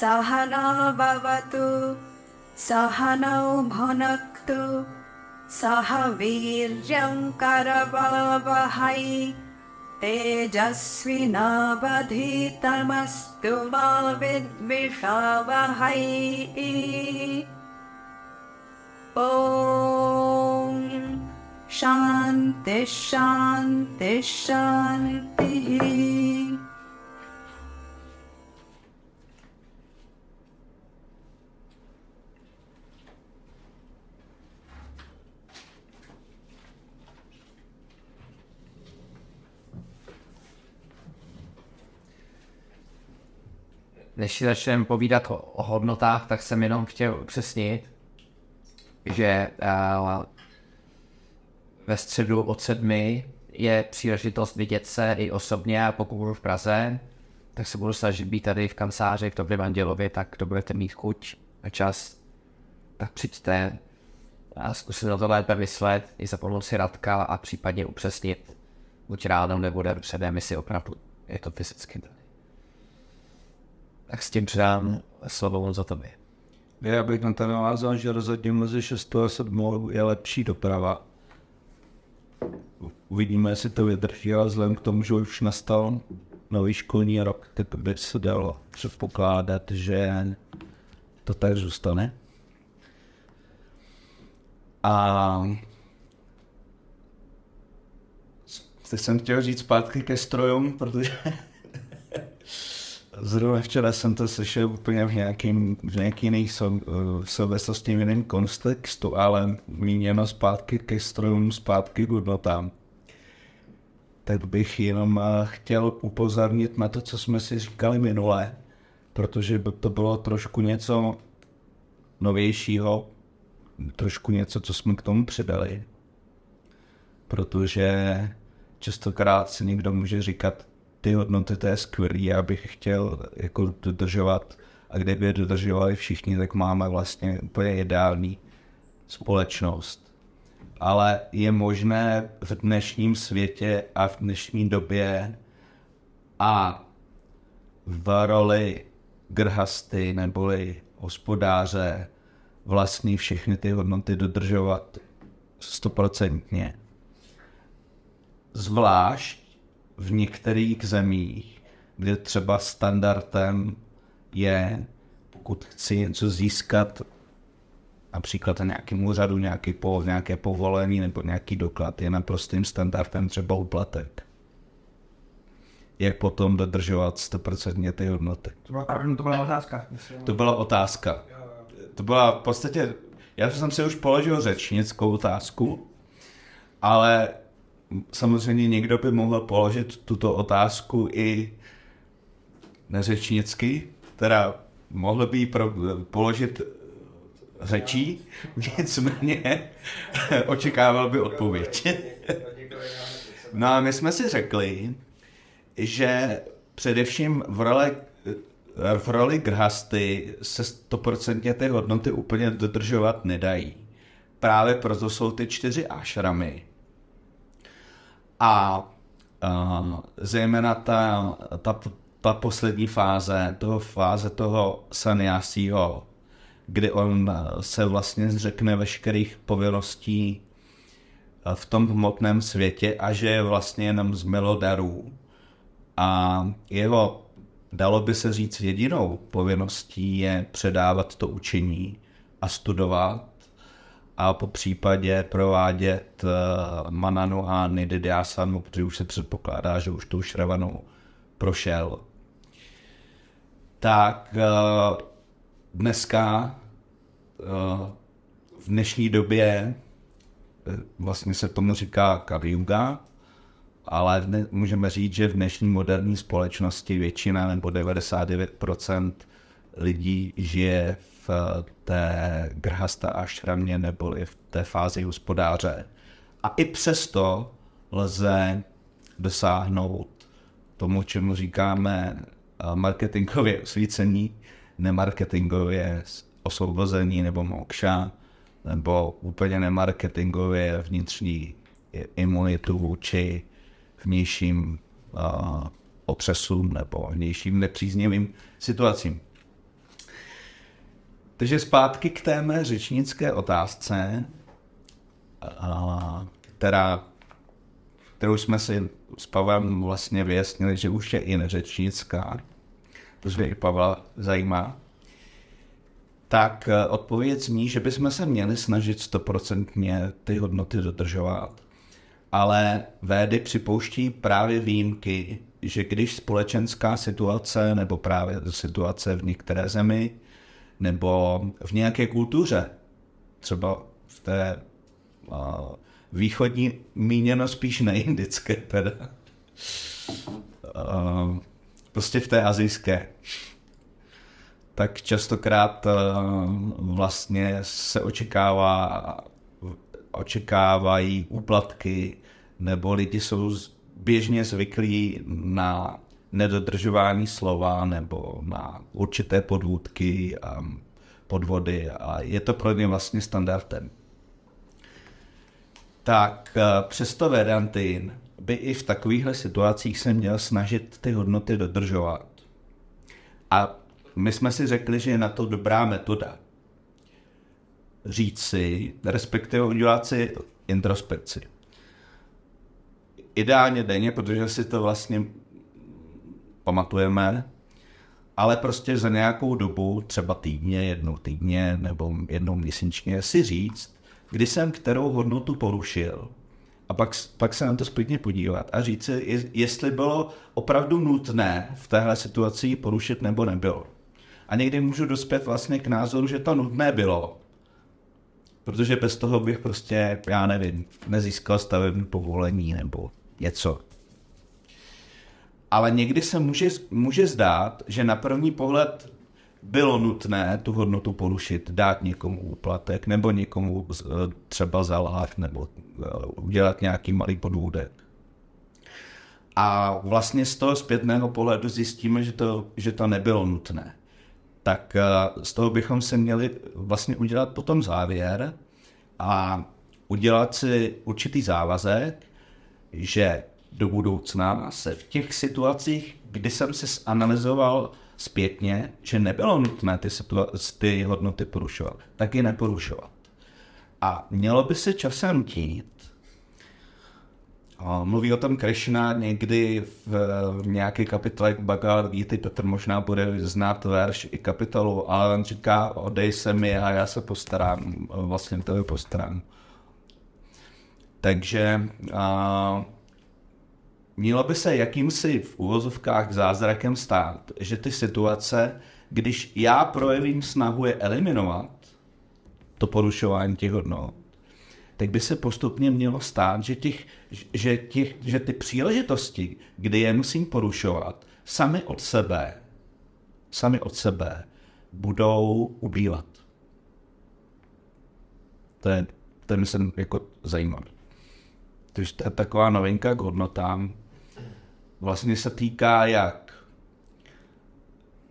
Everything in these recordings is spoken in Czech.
सहना भवतु सहनौ भुनक्तु सह वीर्यं करवावहै। तेजस्विनावधीतमस्तु मा विद्विषावहै। ॐ शान्ति शान्ति शान्तिः Než si začneme povídat o, o hodnotách, tak jsem jenom chtěl upřesnit, že uh, ve středu od sedmi je příležitost vidět se i osobně a pokud budu v Praze, tak se budu snažit být tady v kanceláři v Dobrém Andělově, tak to budete mít chuť a čas, tak přijďte a zkusit na to lépe vyslet i za pomoci Radka a případně upřesnit buď ráno nebo den předem, jestli opravdu je to fyzicky tady. Tak s tím předám slovo za tobě. Já bych na to navázal, že rozhodně mezi 6 a 7 je lepší doprava. Uvidíme, jestli to vydrží, ale vzhledem k tomu, že už nastal nový školní rok, tak by se dalo předpokládat, že to tak zůstane. A teď jsem chtěl říct zpátky ke strojům, protože Zrovna včera jsem to slyšel úplně v, nějakým, v nějaký jiný sou, souvislosti, v jiném kontextu, ale míněno zpátky ke strojům, zpátky k hodnotám. Tak bych jenom chtěl upozornit na to, co jsme si říkali minule, protože by to bylo trošku něco novějšího, trošku něco, co jsme k tomu přidali. Protože častokrát si někdo může říkat, ty hodnoty, to je skvělý, já bych chtěl jako dodržovat a kdyby je dodržovali všichni, tak máme vlastně úplně ideální společnost. Ale je možné v dnešním světě a v dnešní době a v roli grhasty neboli hospodáře vlastní všechny ty hodnoty dodržovat stoprocentně. Zvlášť v některých zemích, kde třeba standardem je, pokud chci něco získat, například na nějakém úřadu nějaký po, nějaké povolení nebo nějaký doklad, je naprostým standardem třeba uplatek. Jak potom dodržovat 100% ty hodnoty? To byla, to byla otázka. To byla otázka. To byla v podstatě, já jsem si už položil řečnickou otázku, ale samozřejmě někdo by mohl položit tuto otázku i neřečnicky, teda mohl by pro, položit řečí, nicméně očekával by odpověď. no a my jsme si řekli, že především v roli, v roli grhasty se 100% ty hodnoty úplně dodržovat nedají. Právě proto jsou ty čtyři ašramy, a uh, zejména ta, ta, ta poslední fáze, toho fáze toho saniasího, kdy on se vlastně zřekne veškerých povinností v tom hmotném světě a že je vlastně jenom z milodarů. A jeho, dalo by se říct, jedinou povinností je předávat to učení a studovat a po případě provádět uh, Mananu a Nididyasanu, protože už se předpokládá, že už tou Šravanou prošel. Tak uh, dneska uh, v dnešní době vlastně se tomu říká Kaliuga, ale můžeme říct, že v dnešní moderní společnosti většina nebo 99% lidí žije v té grhasta ašramě neboli v té fázi hospodáře. A i přesto lze dosáhnout tomu, čemu říkáme eh, marketingově osvícení, nemarketingově osvobození nebo mokša, nebo úplně nemarketingově vnitřní imunitu vůči vnějším uh, otřesům nebo vnějším nepříznivým situacím. Takže zpátky k té mé řečnické otázce, která, kterou jsme si s Pavlem vlastně vyjasnili, že už je i neřečnická, protože i Pavla zajímá, tak eh, odpověď zní, že bychom se měli snažit stoprocentně ty hodnoty dodržovat. Ale védy připouští právě výjimky, že když společenská situace nebo právě situace v některé zemi nebo v nějaké kultuře, třeba v té uh, východní, míněno spíš neindické teda, uh, prostě v té azijské, tak častokrát uh, vlastně se očekává, očekávají úplatky, nebo lidi jsou běžně zvyklí na nedodržování slova nebo na určité podvůdky a podvody a je to pro ně vlastně standardem. Tak eh, přesto Vedantin by i v takovýchhle situacích se měl snažit ty hodnoty dodržovat. A my jsme si řekli, že je na to dobrá metoda. Říct si, respektive udělat si introspekci. Ideálně denně, protože si to vlastně pamatujeme, ale prostě za nějakou dobu, třeba týdně, jednou týdně nebo jednou měsíčně, si říct, kdy jsem kterou hodnotu porušil. A pak, pak se na to zpětně podívat a říct si, jestli bylo opravdu nutné v téhle situaci porušit nebo nebylo. A někdy můžu dospět vlastně k názoru, že to nutné bylo, protože bez toho bych prostě, já nevím, nezískal stavební povolení nebo něco ale někdy se může, může zdát, že na první pohled bylo nutné tu hodnotu porušit, dát někomu úplatek nebo někomu eh, třeba zalát nebo eh, udělat nějaký malý podvůdek. A vlastně z toho zpětného pohledu zjistíme, že to, že to nebylo nutné. Tak eh, z toho bychom se měli vlastně udělat potom závěr a udělat si určitý závazek, že do budoucna se v těch situacích, kdy jsem si analyzoval zpětně, že nebylo nutné ty, ty hodnoty porušovat, tak je neporušovat. A mělo by se časem nutít, Mluví o tom Krishna někdy v, v nějaké kapitole Bhagavad Gita, Petr možná bude znát verš i kapitolu, ale on říká, odej se mi a já se postarám, vlastně to postarám. Takže a, Mělo by se jakýmsi v úvozovkách zázrakem stát, že ty situace, když já projevím snahu je eliminovat, to porušování těch hodnot, tak by se postupně mělo stát, že, těch, že, těch, že ty příležitosti, kdy je musím porušovat, sami od sebe, sami od sebe budou ubývat. To je, to je myslím jako zajímavé. Takže to je taková novinka k hodnotám, vlastně se týká jak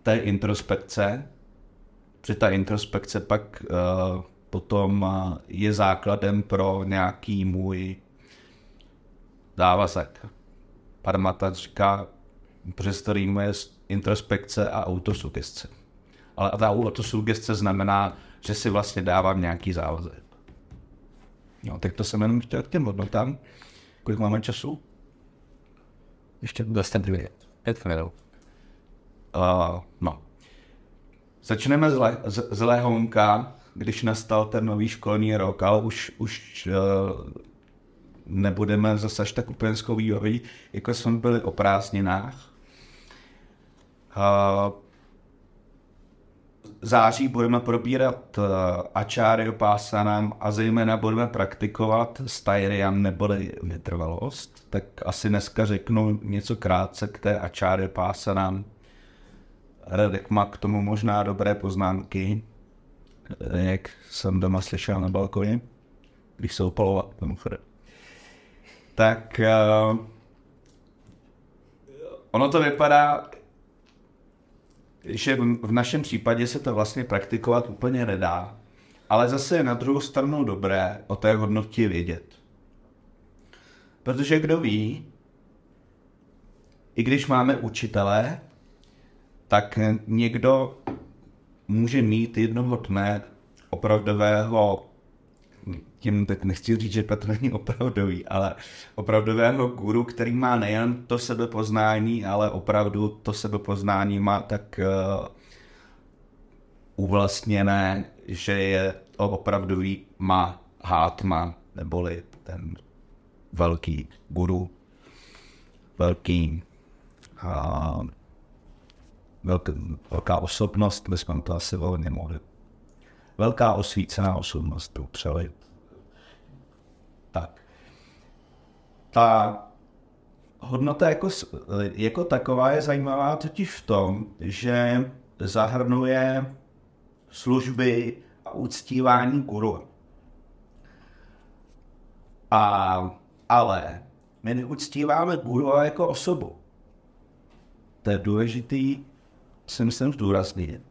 té introspekce, při ta introspekce pak uh, potom uh, je základem pro nějaký můj závazek. Parmata říká, který je introspekce a autosugestce. Ale ta autosugestce znamená, že si vlastně dávám nějaký závazek. No, tak to jsem jenom chtěl k těm hodnotám. Kolik máme času? Ještě dvě. Pět minut. Uh, no. Začneme z, le, z, z lehonka, když nastal ten nový školní rok, ale už, už uh, nebudeme zase až tak úplně schovývaví, jako jsme byli o prázdninách. Uh, září budeme probírat uh, Acharya Pásanam a zejména budeme praktikovat Styrian neboli vytrvalost. Tak asi dneska řeknu něco krátce k té Acharya Pásanam. Radek má k tomu možná dobré poznámky, jak jsem doma slyšel na balkoně, když se opaloval Tak uh, ono to vypadá že v našem případě se to vlastně praktikovat úplně nedá, ale zase je na druhou stranu dobré o té hodnotě vědět. Protože kdo ví, i když máme učitele, tak někdo může mít jednoho dne opravdového, tím teď nechci říct, že Petr není opravdový, ale opravdového guru, který má nejen to sebepoznání, ale opravdu to sebepoznání má tak uh, uvlastněné, že je opravdový má hátma, neboli ten velký guru, velký uh, velká, velká osobnost, bychom to asi volně mohli. Velká osvícená osobnost tu přelit. Tak. Ta hodnota jako, jako taková je zajímavá totiž v tom, že zahrnuje služby a uctívání guru. A, ale my neuctíváme guru jako osobu. To je důležitý si myslím zdůraznit.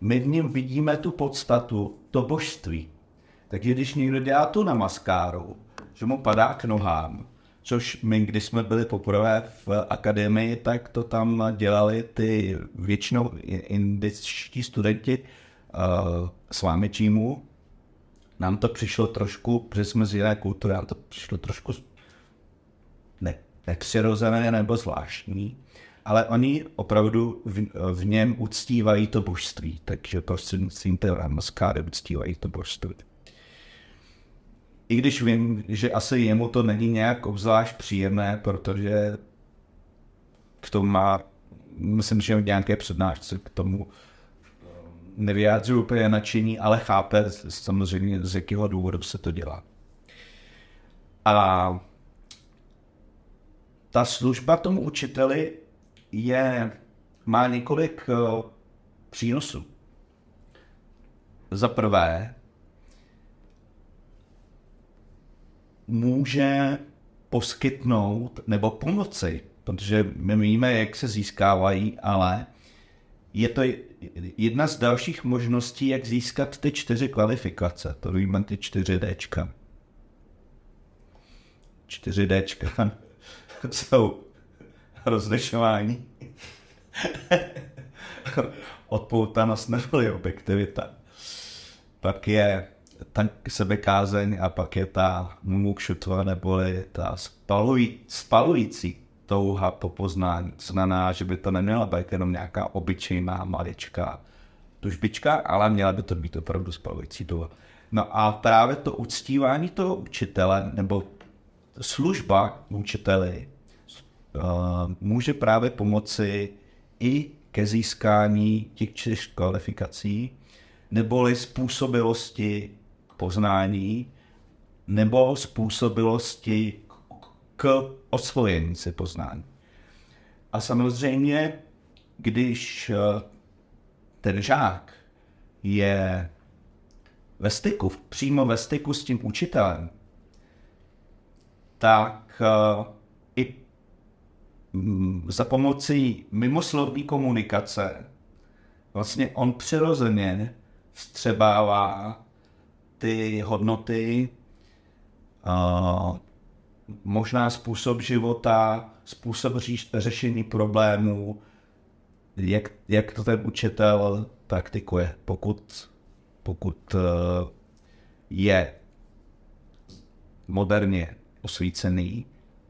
My v něm vidíme tu podstatu, to božství. Takže když někdo dělá tu namaskáru, že mu padá k nohám, což my, když jsme byli poprvé v akademii, tak to tam dělali ty většinou indičtí studenti uh, s vámi čímu. Nám to přišlo trošku, protože jsme z jiné kultury, nám to přišlo trošku ne, nepřirozené nebo zvláštní ale oni opravdu v, v něm uctívají to božství, takže prostřednictvím té maskáry uctívají to božství. I když vím, že asi jemu to není nějak obzvlášť příjemné, protože k tomu má, myslím, že nějaké přednášce k tomu nevyjádřují úplně nadšení, ale chápe samozřejmě, z jakého důvodu se to dělá. A ta služba tomu učiteli je, má několik uh, přínosů. Za prvé, může poskytnout nebo pomoci, protože my víme, jak se získávají, ale je to jedna z dalších možností, jak získat ty čtyři kvalifikace. To víme ty čtyři Dčka. Čtyři Dčka jsou rozlišování. Odpoutanost neboli objektivita. Pak je ta sebekázeň a pak je ta mumukšutva neboli ta spalují, spalující touha po poznání. To znamená, že by to neměla být jenom nějaká obyčejná maličká tužbička, ale měla by to být opravdu spalující touha. No a právě to uctívání toho učitele nebo služba učiteli může právě pomoci i ke získání těch čtyř kvalifikací, neboli způsobilosti poznání, nebo způsobilosti k osvojení si poznání. A samozřejmě, když eh, ten žák je ve styku, přímo ve styku s tím učitelem, tak eh, i za pomocí mimoslovní komunikace vlastně on přirozeně vstřebává ty hodnoty, uh, možná způsob života, způsob říš, řešení problémů, jak, jak to ten učitel praktikuje, pokud, pokud uh, je moderně osvícený.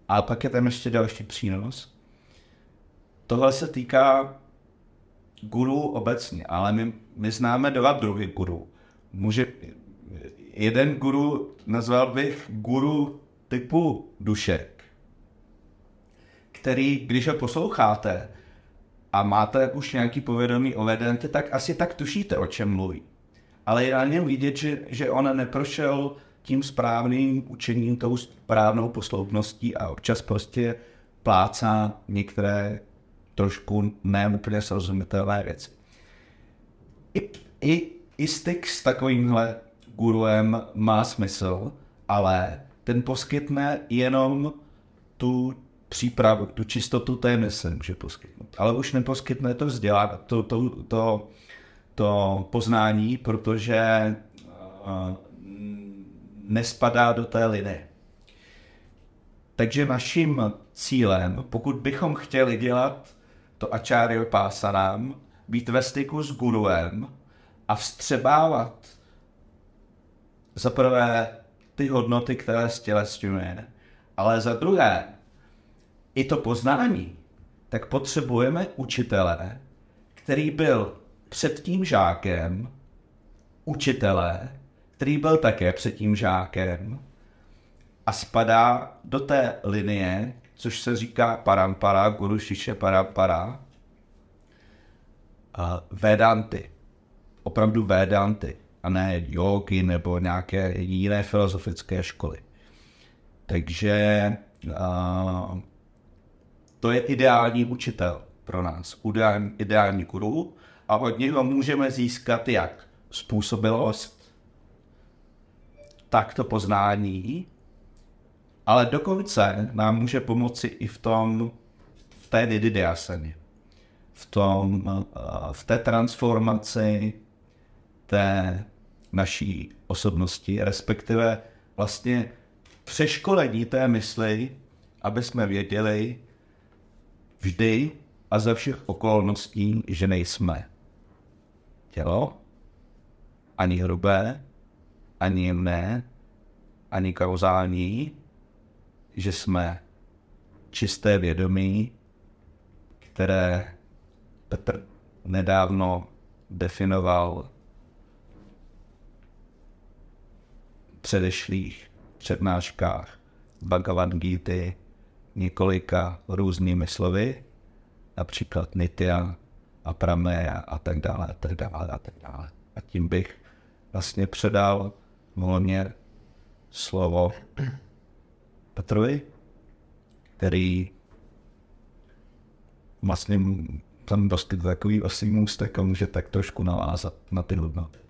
A pak je tam ještě další přínos, tohle se týká guru obecně, ale my, my známe dva druhy guru. Může, jeden guru nazval bych guru typu dušek, který, když ho posloucháte a máte už nějaký povědomí o vedence, tak asi tak tušíte, o čem mluví. Ale je na něm vidět, že, že on neprošel tím správným učením, tou správnou posloupností a občas prostě plácá některé trošku neúplně srozumitelné věci. I, i, I styk s takovýmhle guruem má smysl, ale ten poskytne jenom tu přípravu, tu čistotu té mysli může poskytnout. Ale už neposkytne to vzdělání, to, to, to, to poznání, protože uh, nespadá do té linie. Takže naším cílem, pokud bychom chtěli dělat to Acharya Pásanám, být ve styku s guruem a vstřebávat za prvé ty hodnoty, které stělesňuje, ale za druhé i to poznání, tak potřebujeme učitele, který byl před tím žákem, učitele, který byl také před tím žákem a spadá do té linie, což se říká parampara, guru šiše parampara, a Vedanty. Opravdu Vedanty, a ne jogy nebo nějaké jiné filozofické školy. Takže a, to je ideální učitel pro nás, ideální, ideální guru. A od něho můžeme získat jak? Způsobilost, tak to poznání, ale dokonce nám může pomoci i v tom, v té nididiasaně, v, tom, v té transformaci té naší osobnosti, respektive vlastně přeškolení té mysli, aby jsme věděli vždy a ze všech okolností, že nejsme. Tělo, ani hrubé, ani jemné, ani kauzální, že jsme čisté vědomí, které Petr nedávno definoval předešlých přednáškách Bhagavad Gita několika různými slovy, například Nitya a Prameya a tak dále, a tak dále, a tak dále. A tím bych vlastně předal volně slovo Petrovi, který vlastně tam dostat takový asi můstek a může tak trošku navázat na ty hodnoty.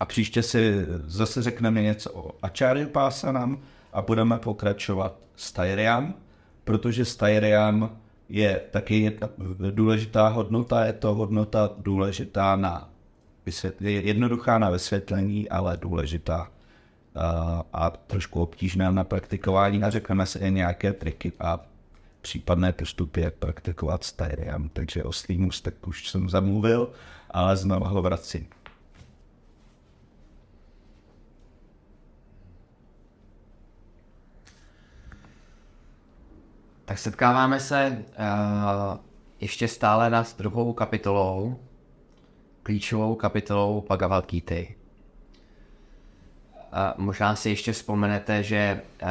A příště si zase řekneme něco o Acharya Pásanam a budeme pokračovat s Tajriam, protože Tajriam je taky jedna důležitá hodnota, je to hodnota důležitá na vysvětlení, jednoduchá na vysvětlení, ale důležitá a, a trošku obtížná na praktikování a řekneme si i nějaké triky a případné postupy, jak praktikovat s Tyriam. Takže o svým ústek už jsem zamluvil, ale znovu ho vracím. Tak setkáváme se uh, ještě stále na druhou kapitolou, klíčovou kapitolou Bhagavad Gita. Uh, možná si ještě vzpomenete, že uh,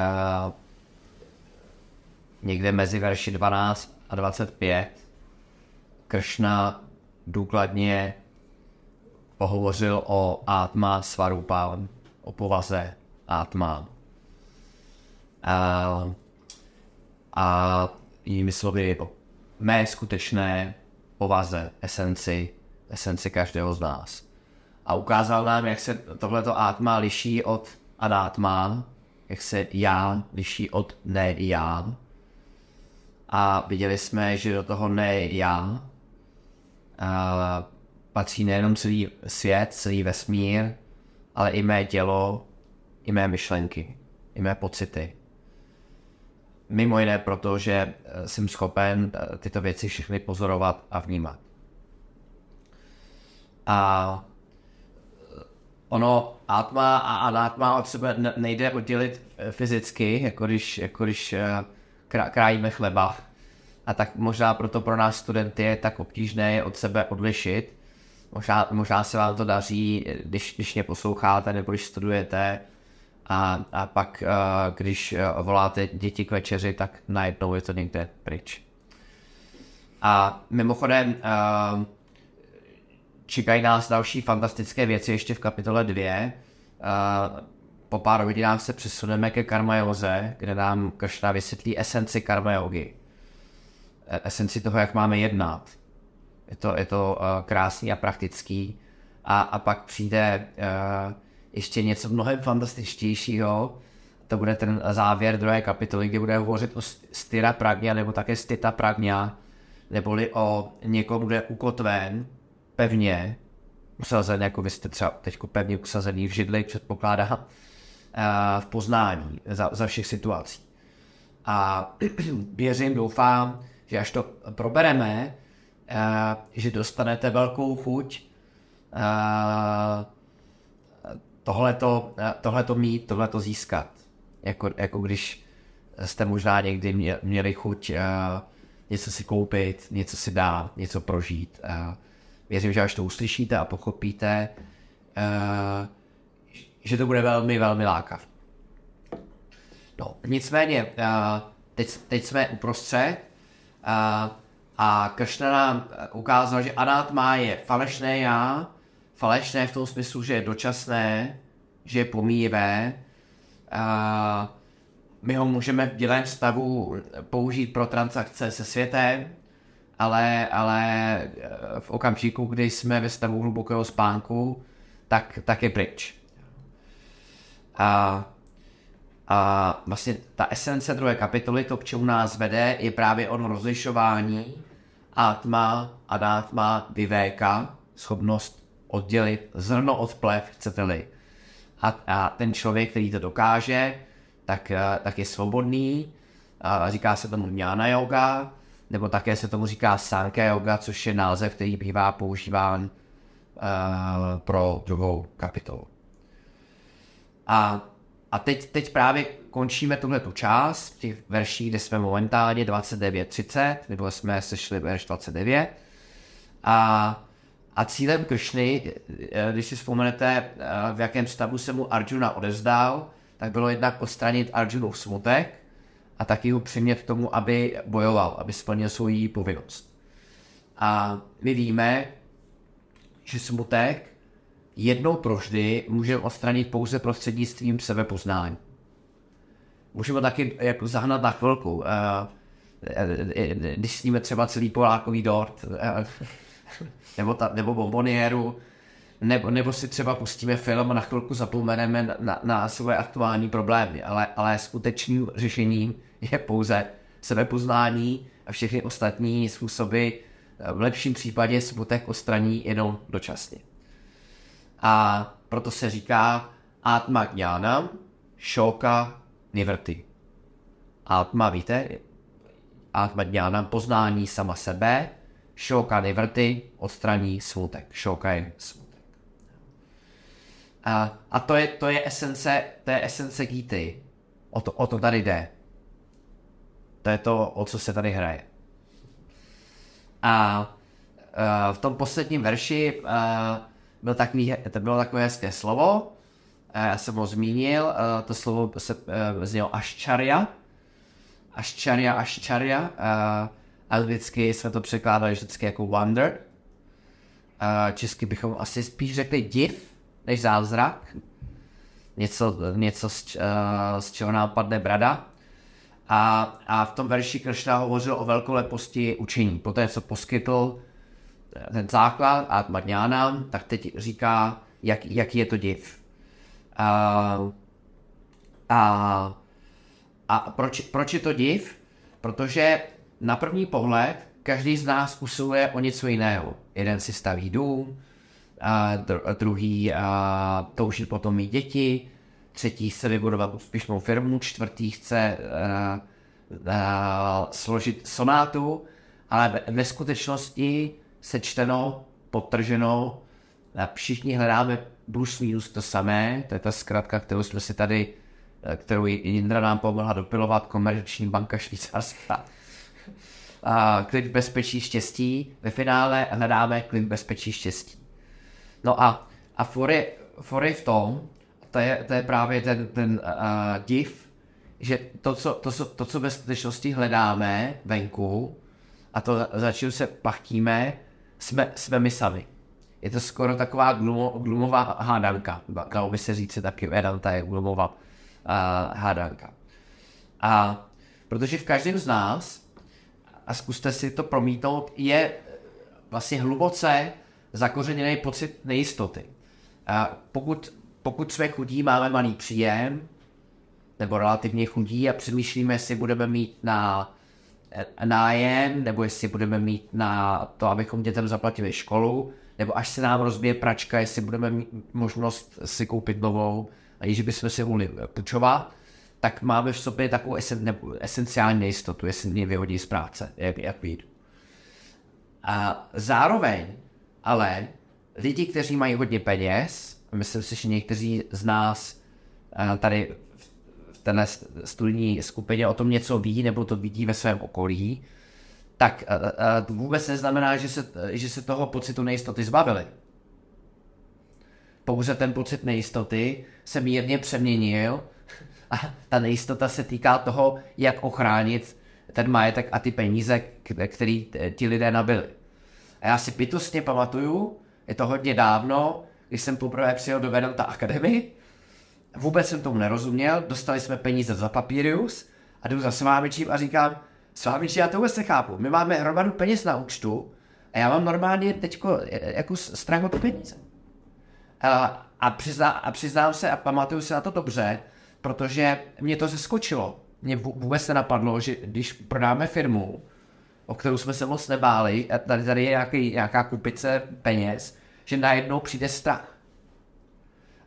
někde mezi verši 12 a 25 Kršna důkladně pohovořil o Atma Svarupa, o povaze Atma. Uh, a jinými slovy o mé skutečné povaze, esenci, esenci každého z nás. A ukázal nám, jak se tohleto átma liší od anátma, jak se já liší od ne já. A viděli jsme, že do toho ne já a patří nejenom celý svět, celý vesmír, ale i mé tělo, i mé myšlenky, i mé pocity. Mimo jiné proto, že eh, jsem schopen eh, tyto věci všechny pozorovat a vnímat. A eh, ono atma a anatma od sebe nejde oddělit fyzicky, jako když, jako když krájíme chleba. A tak možná proto pro nás studenty je tak obtížné je od sebe odlišit. Možná, možná se vám to daří, když, když mě posloucháte nebo když studujete, a, a pak, uh, když uh, voláte děti k večeři, tak najednou je to někde pryč. A mimochodem, uh, čekají nás další fantastické věci ještě v kapitole 2. Uh, po pár hodinách se přesuneme ke karma joze, kde nám Kršna vysvětlí esenci karma jogy. Esenci toho, jak máme jednat. Je to, je to krásný a praktický. A, a pak přijde uh, ještě něco mnohem fantastičtějšího. To bude ten závěr druhé kapitoly, kde bude hovořit o styra pragnia nebo také stita pragnia, neboli o někom, kdo je ukotven pevně, usazen, jako vy jste třeba teď pevně usazený v židli, předpokládá, eh, v poznání za, za všech situací. A věřím, doufám, že až to probereme, uh, že dostanete velkou chuť uh, tohleto, tohleto mít, tohleto získat. Jako, jako když jste možná někdy měli chuť uh, něco si koupit, něco si dát, něco prožít. Uh, věřím, že až to uslyšíte a pochopíte, uh, že to bude velmi, velmi lákav. No, nicméně, uh, teď, teď jsme uprostřed uh, a Kršna nám ukázal, že anátma je falešné já, falešné v tom smyslu, že je dočasné, že je pomíjivé. Uh, my ho můžeme v dělém stavu použít pro transakce se světem, ale, ale v okamžiku, kdy jsme ve stavu hlubokého spánku, tak, tak je pryč. A, a vlastně ta esence druhé kapitoly, to, k čemu nás vede, je právě ono rozlišování atma, adátma, vivéka, schopnost oddělit zrno od plev, chcete-li. A, a ten člověk, který to dokáže, tak, tak je svobodný, a říká se tomu jnana yoga, nebo také se tomu říká sanka yoga, což je název, který bývá používán uh, pro druhou kapitolu. A, a teď, teď právě končíme tuhle tu část v těch verších, kde jsme momentálně 29.30, nebo jsme sešli verš 29. A, a cílem Kršny, když si vzpomenete, v jakém stavu se mu Arjuna odezdal, tak bylo jednak odstranit Arjunův smutek a taky ho přimět k tomu, aby bojoval, aby splnil svoji povinnost. A my víme, že smutek jednou proždy můžeme odstranit pouze prostřednictvím sebepoznání. Můžeme taky jako zahnat na chvilku. Když sníme třeba celý polákový dort, nebo, ta, nebo bombonieru, nebo, nebo si třeba pustíme film a na chvilku zapomeneme na, na, na své aktuální problémy, ale, ale skutečným řešením je pouze sebepoznání a všechny ostatní způsoby v lepším případě smutek odstraní jenom dočasně. A proto se říká Atma Jnana, Šoka Nivrty. Atma, víte, Atma Jnana, poznání sama sebe, Šoka Nivrty, odstraní smutek. Šoka je smutek. A, a to, je, to je esence, to je esence Gíty. O to, o to tady jde. To je to, o co se tady hraje. A uh, v tom posledním verši uh, byl takový, to bylo takové hezké slovo, uh, já jsem ho zmínil, uh, to slovo se uh, znělo aščarja, aščarja, aščarja, anglicky jsme to překládali vždycky jako wonder, česky bychom asi spíš řekli div, než zázrak, něco, něco z, uh, z čeho nám padne brada. A, a v tom verši Kršna hovořil o velkoleposti učení. Poté, co poskytl eh, ten základ a Madňána, tak teď říká, jak, jaký je to div. A, a, a proč, proč je to div? Protože na první pohled každý z nás usiluje o něco jiného. Jeden si staví dům, a druhý a toužit potom mít děti, třetí chce vybudovat úspěšnou firmu, čtvrtý chce uh, uh, složit sonátu, ale ve skutečnosti sečteno, potrženo, všichni hledáme plus minus to samé, to je ta zkratka, kterou jsme si tady, kterou Jindra nám pomohla dopilovat, komerční banka švýcarská. A klid bezpečí štěstí, ve finále hledáme klid bezpečí štěstí. No a, a for, je, for je v tom, to je, to je právě ten, ten uh, div, že to co, to, co, to, co ve skutečnosti hledáme venku, a to za se pachtíme, jsme, jsme my sami. Je to skoro taková glumo, glumová hádanka. Dalo by se říct, že taky Vedanta je glumová uh, hádanka. A protože v každém z nás, a zkuste si to promítnout, je vlastně hluboce zakořeněný pocit nejistoty. A pokud pokud jsme chudí, máme malý příjem, nebo relativně chudí a přemýšlíme, jestli budeme mít na eh, nájem, nebo jestli budeme mít na to, abychom dětem zaplatili školu, nebo až se nám rozbije pračka, jestli budeme mít možnost si koupit novou, a že bychom si mohli půjčovat, tak máme v sobě takovou esen, nebo esenciální nejistotu, jestli mě vyhodí z práce, jak, jak vyjdu. A zároveň, ale lidi, kteří mají hodně peněz, myslím si, že někteří z nás a tady v téhle studijní skupině o tom něco ví, nebo to vidí ve svém okolí, tak a, a, vůbec neznamená, že se, že se toho pocitu nejistoty zbavili. Pouze ten pocit nejistoty se mírně přeměnil a ta nejistota se týká toho, jak ochránit ten majetek a ty peníze, který ti lidé nabili. A já si bytostně pamatuju, je to hodně dávno, když jsem poprvé přijel do Vedanta Academy, vůbec jsem tomu nerozuměl, dostali jsme peníze za papírius a jdu za Svámičím a říkám, Svámiči, já to vůbec nechápu, my máme hromadu peněz na účtu a já mám normálně teďko jako strach od peníze. A, a, přizná, a přiznám se a pamatuju se na to dobře, protože mě to zeskočilo. Mě vůbec nenapadlo, že když prodáme firmu, o kterou jsme se moc nebáli, a tady, tady je nějaký, nějaká kupice peněz, že najednou přijde strach.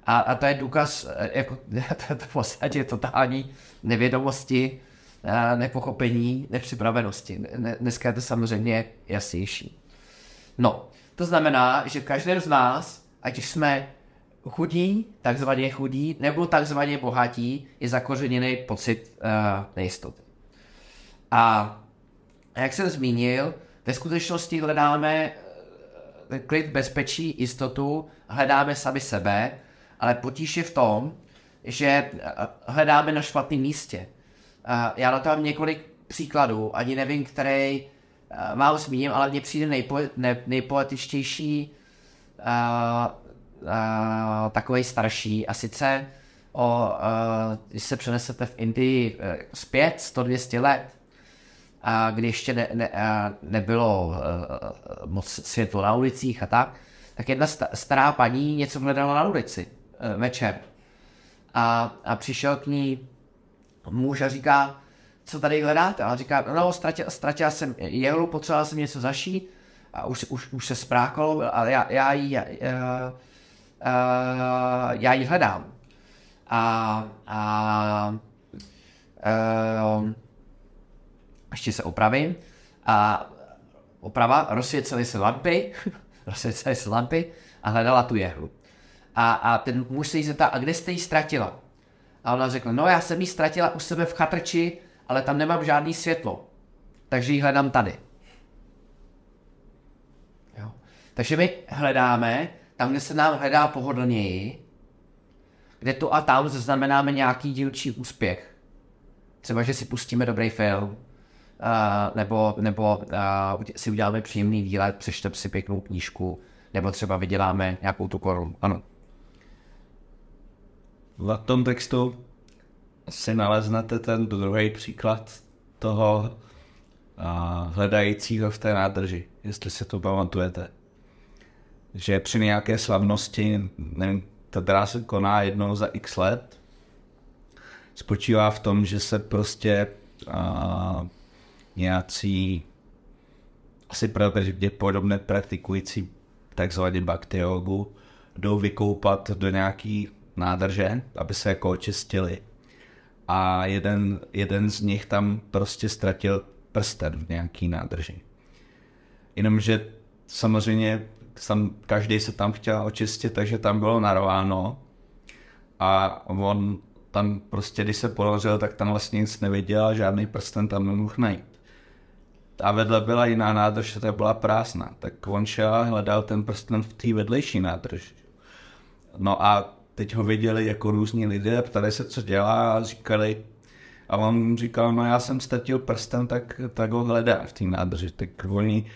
A, a to je důkaz, eh, jako, to, to v podstatě totální nevědomosti, eh, nepochopení, nepřipravenosti. Dneska je to samozřejmě jasnější. No, to znamená, že každý z nás, ať jsme chudí, takzvaně chudí, nebo takzvaně bohatí, je zakořeněný pocit uh, nejistoty. A jak jsem zmínil, ve skutečnosti hledáme uh, klid, bezpečí, jistotu, hledáme sami sebe, ale potíž je v tom, že uh, hledáme na špatném místě. Já na to mám několik příkladů, ani nevím, který málo zmíním, ale mně přijde nejpo, ne, nejpoetičtější uh, takový starší a sice o, když se přenesete v Indii uh, zpět 100-200 let, a kdy ještě ne, ne, nebylo uh, moc světlo na ulicích a tak, tak jedna stará paní něco hledala na ulici uh, večer. A, a přišel k ní muž a říká, co tady hledáte? A říká, no, ztratila, ztratila jsem jehlu, potřebovala jsem něco zašít a už, už, už se sprákalo, ale já, já ji, já, uh, já ji hledám. A, a uh, ještě se opravím. A oprava, rozsvěcely se lampy, rozsvěcely se lampy a hledala tu jehlu. A, a ten muž se jí zeptá, a kde jste ji ztratila? A ona řekla, no já jsem ji ztratila u sebe v chatrči, ale tam nemám žádný světlo. Takže ji hledám tady. Jo. Takže my hledáme tam, kde se nám hledá pohodlněji, kde tu a tam zaznamenáme nějaký dílčí úspěch. Třeba, že si pustíme dobrý film, uh, nebo, nebo uh, si uděláme příjemný výlet, přečteme si pěknou knížku, nebo třeba vyděláme nějakou tu korunu. Ano. V tom textu si naleznete ten druhý příklad toho uh, hledajícího v té nádrži, jestli se to pamatujete že při nějaké slavnosti, nevím, ta která se koná jednou za x let, spočívá v tom, že se prostě a, nějací asi pravděpodobně praktikující takzvaně bakteriologu jdou vykoupat do nějaký nádrže, aby se jako očistili. A jeden, jeden z nich tam prostě ztratil prsten v nějaký nádrži. Jenomže samozřejmě sam, každý se tam chtěl očistit, takže tam bylo narováno a on tam prostě, když se položil, tak tam vlastně nic neviděl žádný prsten tam nemohl najít. A vedle byla jiná nádrž, ta byla prázdná. Tak on šel a hledal ten prsten v té vedlejší nádrž. No a teď ho viděli jako různí lidé, ptali se, co dělá a říkali, a on říkal, no já jsem ztratil prsten, tak, tak ho hledá v té nádrži. Tak oni,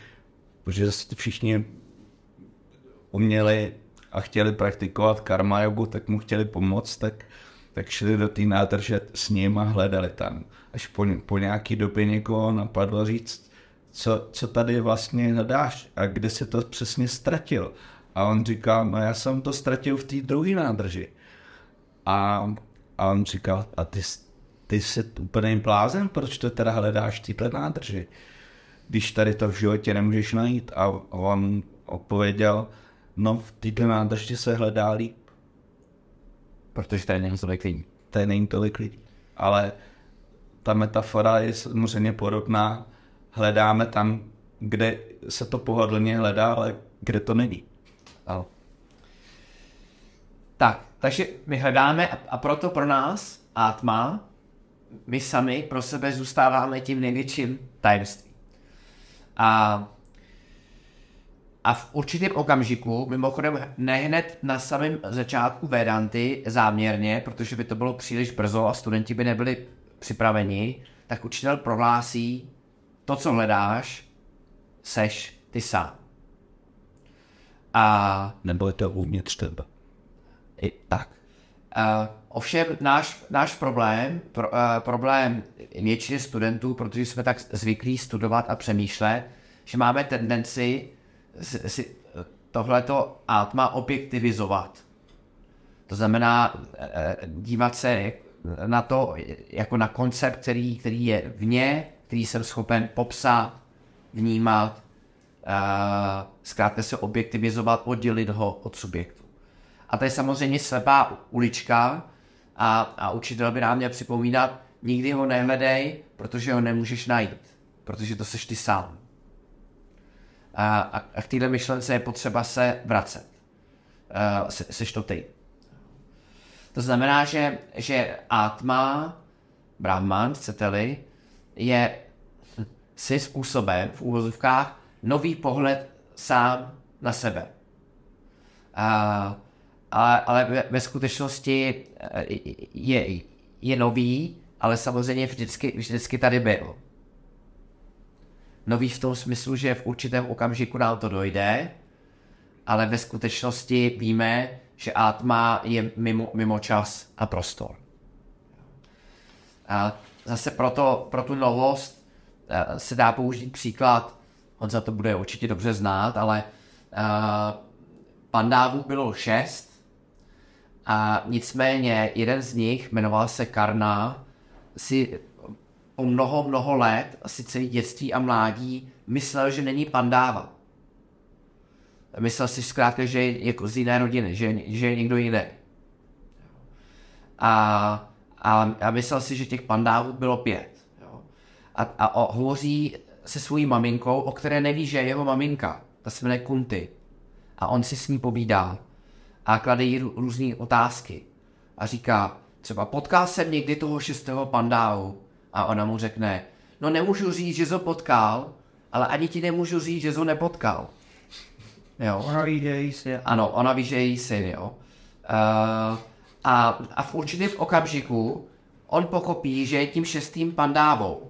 protože všichni uměli a chtěli praktikovat karma jogu, tak mu chtěli pomoct, tak, tak šli do té nádrže s ním a hledali tam. Až po, po nějaký době někoho napadlo říct, co, co tady vlastně hledáš a kde se to přesně ztratil. A on říkal, no já jsem to ztratil v té druhé nádrži. A, a on říkal, a ty, ty jsi úplně blázen, proč to teda hledáš v této nádrži? Když tady to v životě nemůžeš najít. A on odpověděl, No v této nádrži se hledá líp. Protože tady není tolik lidí. Tady není tolik lidí. ale ta metafora je samozřejmě podobná. Hledáme tam, kde se to pohodlně hledá, ale kde to není. Ano. Tak, takže my hledáme a- a proto pro nás Atma, my sami pro sebe zůstáváme tím největším tajemstvím. A, a v určitém okamžiku, mimochodem ne hned na samém začátku Vedanty záměrně, protože by to bylo příliš brzo a studenti by nebyli připraveni, tak učitel prohlásí, to, co hledáš, seš ty sám. A Nebo je to uvnitř tebe. i tak. Uh, ovšem náš, náš problém, pro, uh, problém většiny studentů, protože jsme tak zvyklí studovat a přemýšlet, že máme tendenci si, tohleto atma objektivizovat. To znamená uh, dívat se na to jako na koncept, který, který je vně, který jsem schopen popsat, vnímat, uh, zkrátka se objektivizovat, oddělit ho od subjektu. A to je samozřejmě slepá ulička a, a učitel by nám měl připomínat, nikdy ho nehledej, protože ho nemůžeš najít, protože to seš ty sám. A, a, k této myšlence je potřeba se vracet. Uh, se, seš to ty. To znamená, že, že Atma, Brahman, chcete-li, je si způsobem v úvozovkách nový pohled sám na sebe. A, ale, ale ve, ve skutečnosti eh, je, je nový, ale samozřejmě vždycky, vždycky tady byl. Nový v tom smyslu, že v určitém okamžiku nám to dojde, ale ve skutečnosti víme, že Atma je mimo, mimo čas a prostor. A zase proto, pro tu novost eh, se dá použít příklad, on za to bude určitě dobře znát, ale uh, pandávů bylo šest a nicméně jeden z nich, jmenoval se Karna, si po mnoho, mnoho let, asi celý dětství a mládí, myslel, že není pandáva. Myslel si zkrátka, že je jako z jiné rodiny, že, že je někdo jiný. A, a, a myslel si, že těch pandávů bylo pět. A, a o, hovoří se svojí maminkou, o které neví, že je jeho maminka. Ta se jmenuje Kunty. A on si s ní povídá a klade jí různé otázky. A říká, třeba potkal jsem někdy toho šestého pandávu. A ona mu řekne, no nemůžu říct, že ho potkal, ale ani ti nemůžu říct, že ho nepotkal. Jo. Ona ví, že jí si. Ano, ona ví, že je její syn, jo. Uh, a, a v určitém okamžiku on pochopí, že je tím šestým pandávou. Uh,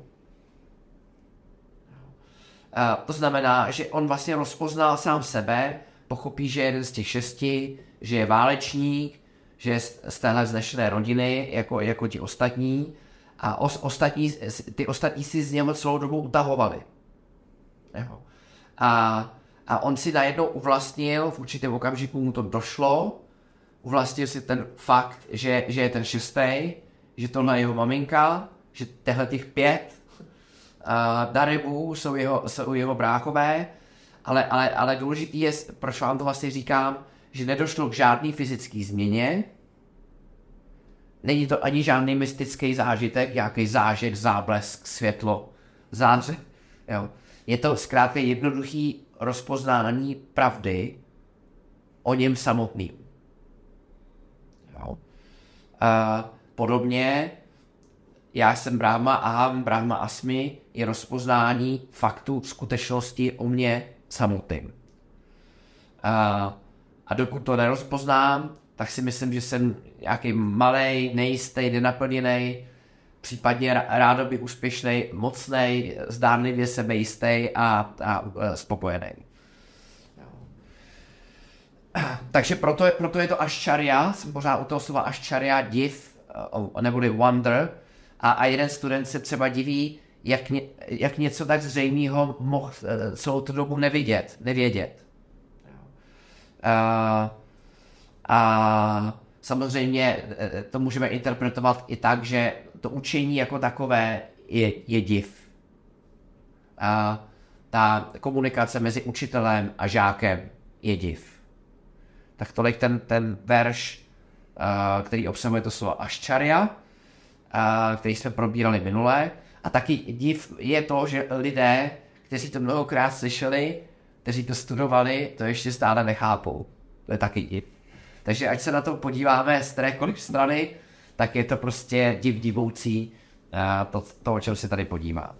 to znamená, že on vlastně rozpoznal sám sebe, pochopí, že je jeden z těch šesti, že je válečník, že je z z téhle znešené rodiny, jako, jako ti ostatní, a os, ostatní, ty ostatní si z něho celou dobu utahovali. A, a on si najednou uvlastnil, v určitém okamžiku mu to došlo, uvlastnil si ten fakt, že, že je ten šestý, že to na jeho maminka, že tehle těch pět uh, darybů jsou jeho, jsou jeho bráchové, ale, ale, ale důležitý je, proč vám to vlastně říkám, že nedošlo k žádný fyzické změně, není to ani žádný mystický zážitek, nějaký zážit, záblesk, světlo, záře. Jo. Je to zkrátka jednoduchý rozpoznání pravdy o něm samotným. Jo. A podobně, já jsem Brahma, aham, Brahma asmi, je rozpoznání faktu, skutečnosti o mě samotným. A, a dokud to nerozpoznám, tak si myslím, že jsem nějaký malý, nejistý, nenaplněný, případně rádoby úspěšný, mocný, zdánlivě sebejistý a, a, a spokojený. Takže proto, proto je to aščaria, jsem pořád u toho slova aščaria, div, neboli wonder, a, a jeden student se třeba diví, jak, ně, jak něco tak zřejmého mohl celou tu dobu nevidět, nevědět. Uh, a samozřejmě to můžeme interpretovat i tak, že to učení jako takové je, je div. A ta komunikace mezi učitelem a žákem je div. Tak tolik ten, ten verš, uh, který obsahuje to slovo aščaria. a, který jsme probírali minule. A taky div je to, že lidé, kteří to mnohokrát slyšeli, kteří to studovali, to ještě stále nechápou. To je taky div. Takže ať se na to podíváme z kterékoliv strany, tak je to prostě div divoucí to, to, o čem se tady podíváme.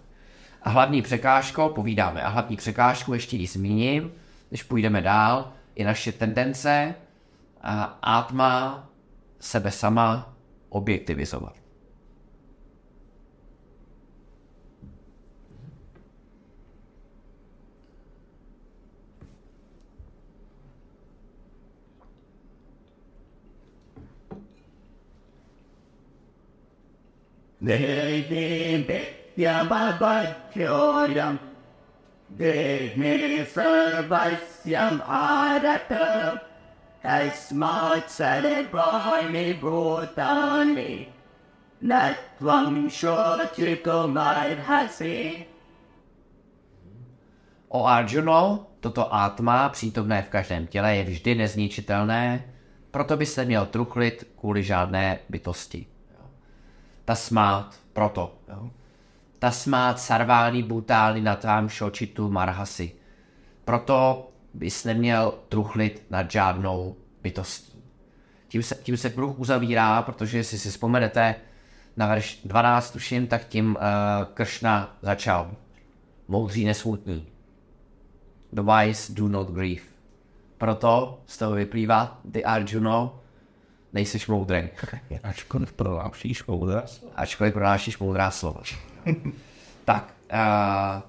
A hlavní překážko, povídáme, a hlavní překážku ještě ji zmíním, když půjdeme dál, je naše tendence a atma sebe sama objektivizovat. Yam Dehisarvasyam Adata Tasmat Sarvami Bhutani Natvam Shotikumar Hasi O Arjuno, toto atma, přítomné v každém těle, je vždy nezničitelné, proto by se měl truchlit kvůli žádné bytosti. Tasmát, proto. Jo. Tasmát sarvány butály natám šočitu marhasi. Proto bys neměl truchlit nad žádnou bytostí. Tím se, tím se kruh uzavírá, protože jestli si vzpomenete na verš 12, tuším, tak tím uh, Kršna začal. Moudří nesmutný. The wise do not grieve. Proto z toho vyplývá, ty Arjuno, nejseš moudrý. Ačkoliv pronášíš moudrá slova. Ačkoliv pronášíš moudrá slova. tak, uh,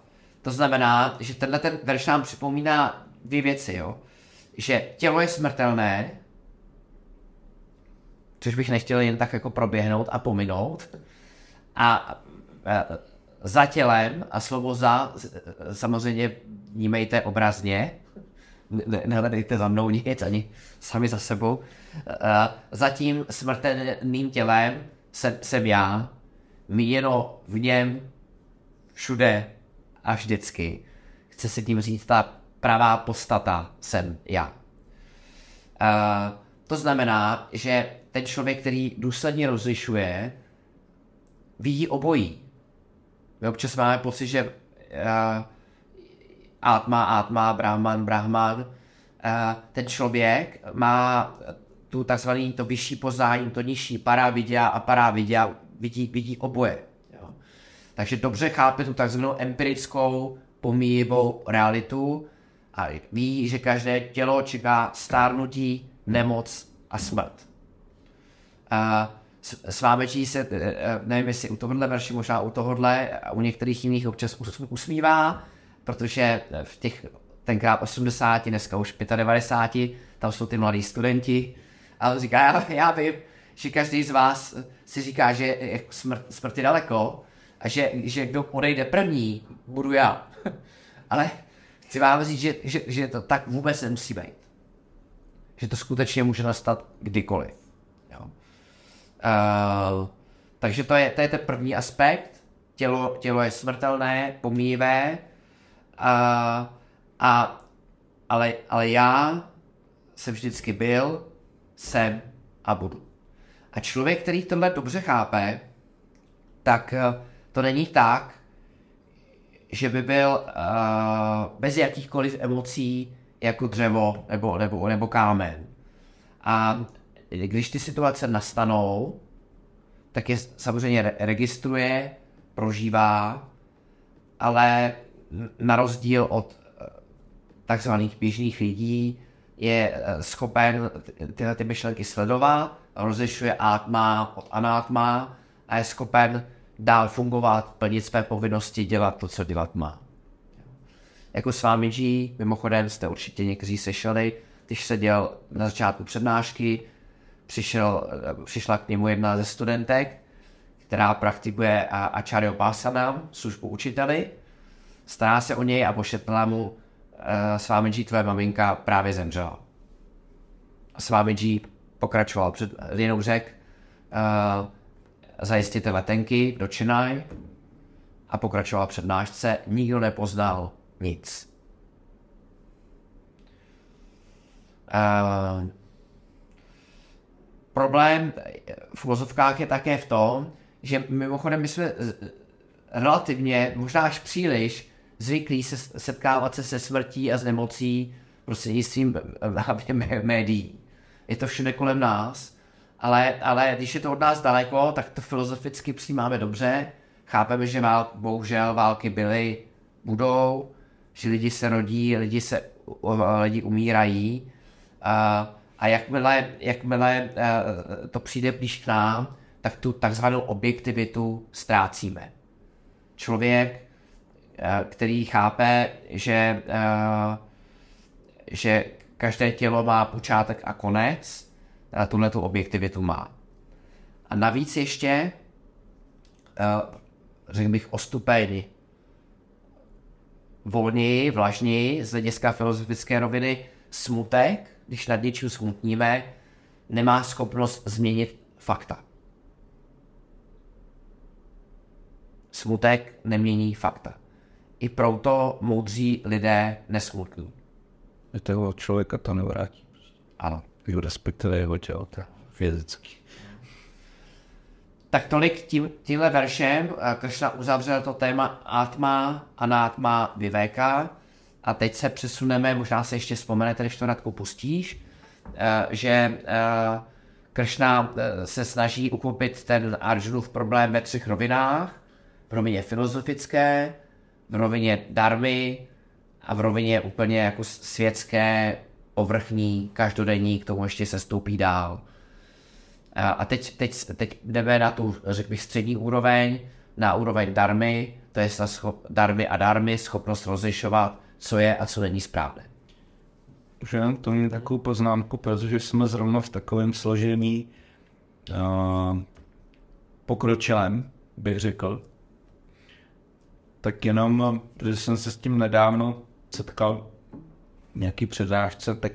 to znamená, že tenhle ten verš nám připomíná dvě věci, jo. Že tělo je smrtelné, což bych nechtěl jen tak jako proběhnout a pominout. A uh, za tělem, a slovo za, samozřejmě vnímejte obrazně, ne, nehledejte za mnou nic, ani sami za sebou. Uh, za tím smrtelným tělem jsem, jsem já, míjeno v něm všude a vždycky. Chce si tím říct, ta pravá postata jsem já. Uh, to znamená, že ten člověk, který důsledně rozlišuje, vidí obojí. My občas máme pocit, že uh, Atma, Atma, Brahman, Brahman, uh, ten člověk má tu takzvaný to vyšší poznání, to nižší paravidia a paravidia vidí, vidí oboje. Jo. Takže dobře chápe tu takzvanou empirickou pomíjivou realitu a ví, že každé tělo čeká stárnutí, nemoc a smrt. A s vámi se, e, e, nevím jestli u tohohle verši, možná u tohohle, u některých jiných občas usmívá, protože v těch tenkrát 80, dneska už 95, tam jsou ty mladí studenti, a on říká, já, já vím, že každý z vás si říká, že smrt, smrt je daleko a že, že kdo odejde první, budu já. Ale chci vám říct, že, že, že to tak vůbec nemusí být. Že to skutečně může nastat kdykoliv. Jo. Uh, takže to je, to je ten první aspekt. Tělo, tělo je smrtelné, pomíjivé, uh, a, ale, ale já jsem vždycky byl, jsem a budu. A člověk, který tohle dobře chápe, tak eh, to není tak, že by byl uh, bez jakýchkoliv emocí jako dřevo nebo, nebo, nebo kámen. A když ty situace nastanou, tak je samozřejmě re- registruje, prožívá, ale na rozdíl od eh, takzvaných běžných lidí je schopen tyhle ty myšlenky sledovat rozlišuje atma od anatma a je schopen dál fungovat, plnit své povinnosti, dělat to, co dělat má. Jako s vámi G, mimochodem jste určitě někteří sešeli, když seděl na začátku přednášky, přišel, přišla k němu jedna ze studentek, která praktikuje Acharya Pasanam, službu učiteli, stará se o něj a pošetla mu s vámi G, tvoje maminka právě zemřela. A s vámi G pokračoval před jinou řek, uh, zajistěte letenky do Chennai a pokračoval přednášce, nikdo nepoznal nic. Uh, problém v vozovkách je také v tom, že mimochodem my jsme relativně, možná až příliš, zvyklí se setkávat se se smrtí a s nemocí prostřednictvím eh, hlavně mé- médií. Je to všude kolem nás, ale, ale když je to od nás daleko, tak to filozoficky přijímáme dobře. Chápeme, že vál, bohužel války byly, budou, že lidi se rodí, lidi, se, lidi umírají. A, a jakmile, jakmile eh, to přijde blíž k nám, tak tu takzvanou objektivitu ztrácíme. Člověk, který chápe, že, eh, že každé tělo má počátek a konec, a tuhle tu objektivitu má. A navíc ještě, eh, řekl bych, o stupeň volněji, vlažněji z hlediska filozofické roviny smutek, když nad něčím smutníme, nemá schopnost změnit fakta. Smutek nemění fakta. I proto moudří lidé nesmutní. Toho člověka to nevrátí. Ano. Jo, respektive jeho tělo, to je fyzicky. Tak tolik tím, tímhle veršem eh, Kršna uzavřel to téma Atma, Anatma, Viveka. A teď se přesuneme, možná se ještě vzpomenete, když to Radku pustíš, eh, že eh, Kršna se snaží uchopit ten Arjunův problém ve třech rovinách. V rovině filozofické, v rovině darmy a v rovině úplně jako světské, povrchní, každodenní, k tomu ještě se stoupí dál. A teď, teď, teď jdeme na tu, řekl bych, střední úroveň, na úroveň darmy, to je schop, darmy a darmy, schopnost rozlišovat, co je a co není správné. Už jenom to mě takovou poznámku, protože jsme zrovna v takovém složení uh, pokročilém, bych řekl. Tak jenom, protože jsem se s tím nedávno setkal nějaký přednášce, tak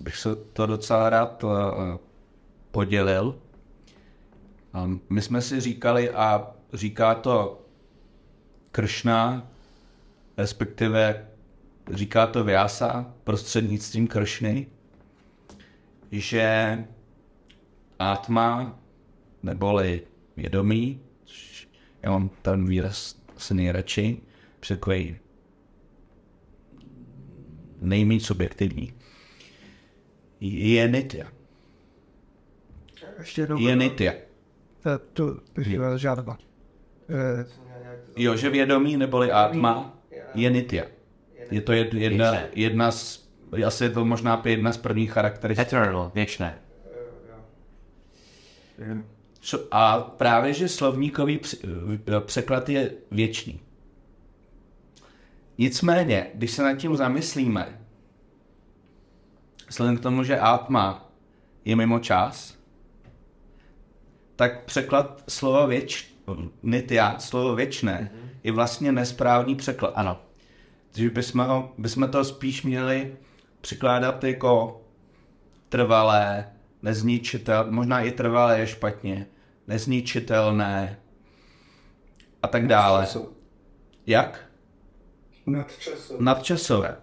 bych se to docela rád uh, podělil. My jsme si říkali, a říká to Kršna, respektive říká to Vyasa prostřednictvím Kršny, že Atma, neboli vědomí, já mám ten výraz asi nejradši, překvěj nejméně subjektivní, je nitya. Ještě jednou. Je nitya. To, to, to žádná. Eh, Jo, že vědomí neboli Atma je nitya. Je to jed- jedna, jedna z, asi je to možná jedna z prvních charakteristik. Eternal, věčné. A právě, že slovníkový eh, překlad je věčný. Nicméně, když se nad tím zamyslíme, vzhledem k tomu, že Atma je mimo čas, tak překlad slova věč, nitya, slovo věčné, je vlastně nesprávný překlad. Ano. Takže bychom, ho, bychom to spíš měli překládat jako trvalé, nezničitelné, možná i trvalé je špatně, nezničitelné a tak dále. Jak? Nadčasové. Nadčasové.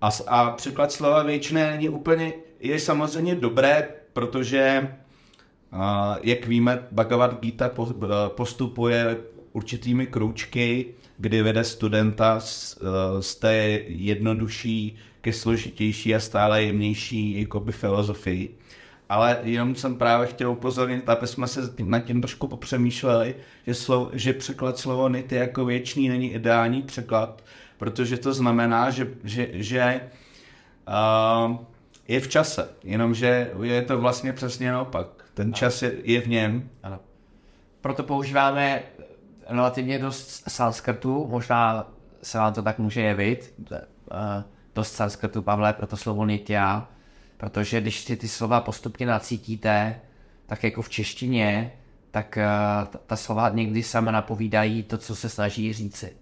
A, a překlad slova věčné není úplně, je samozřejmě dobré, protože, a, jak víme, Bhagavad Gita postupuje určitými kroučky, kdy vede studenta z, eh, z té jednodušší ke složitější a stále jemnější jakoby filozofii. Ale jenom jsem právě chtěl upozornit, aby jsme se nad tím trošku popřemýšleli, že, slov, že překlad slovo nity jako věčný není ideální překlad, protože to znamená, že, že, že uh, je v čase, jenomže je to vlastně přesně naopak. Ten čas je, je v něm. Ano. Proto používáme relativně dost sanskrtu, možná se vám to tak může jevit, eh, dost sanskrtu, Pavle, proto slovo nitya, protože když si ty slova postupně nacítíte, tak jako v češtině, tak eh, ta- slova někdy sama napovídají to, co se snaží říci.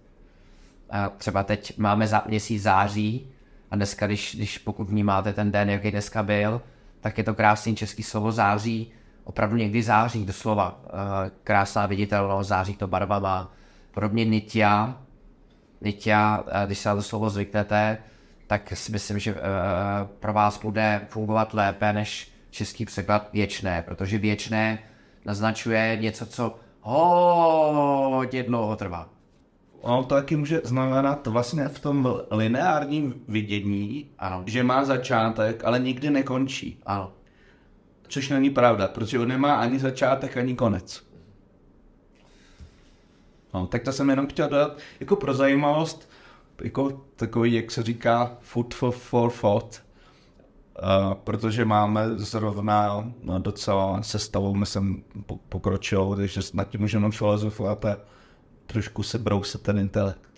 Třeba teď máme za měsíc září a dneska, když, když pokud vnímáte ten den, jaký dneska byl, tak je to krásný český slovo září, opravdu někdy září, doslova. Eh, Krásná viditelnost, září to barvama. Podobně nitya, nitya, eh, když se na to slovo zvyknete, tak si myslím, že eh, pro vás bude fungovat lépe než český překlad věčné, protože věčné naznačuje něco, co hodně dlouho trvá. Ono to taky může znamenat vlastně v tom lineárním vidění, Ano. že má začátek, ale nikdy nekončí. Ano. Což není pravda, protože on nemá ani začátek, ani konec. No, tak to jsem jenom chtěl dát jako pro zajímavost, jako takový, jak se říká, food for, for thought, uh, protože máme zrovna no, docela sestavu, myslím, po, pokročilou, takže nad tím můžeme filozofovat a trošku se brousat ten intelekt.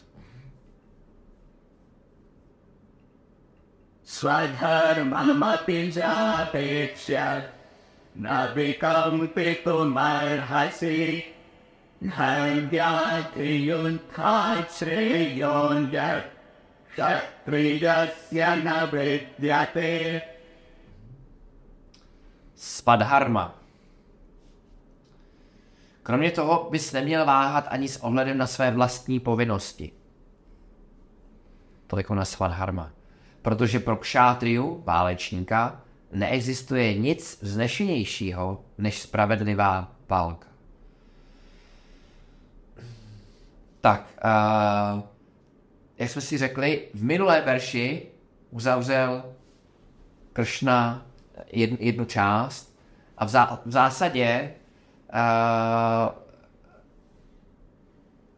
Peksha Nabikam Pikumar Hasi Svadharma. Kromě toho bys neměl váhat ani s ohledem na své vlastní povinnosti. Toliko na svadharma. Protože pro kšátriu, válečníka, neexistuje nic vznešenějšího než spravedlivá válka. Tak, uh, jak jsme si řekli, v minulé verši uzavřel Kršna jednu, jednu část a v, zá, v zásadě uh,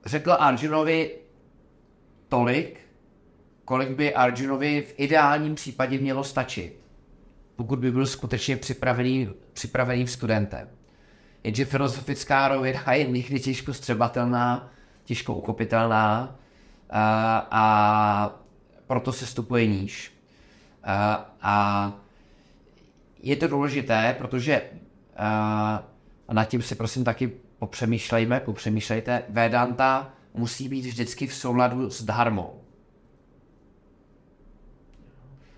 řekl Arjunovi tolik, kolik by Arjunovi v ideálním případě mělo stačit, pokud by byl skutečně připravený, připraveným studentem. Jenže filozofická rovina je někdy těžko střebatelná, těžko uchopitelná a, a proto se stupuje níž. A, a je to důležité, protože a, a nad tím si prosím taky popřemýšlejme, popřemýšlejte, Vedanta musí být vždycky v souladu s dharmou.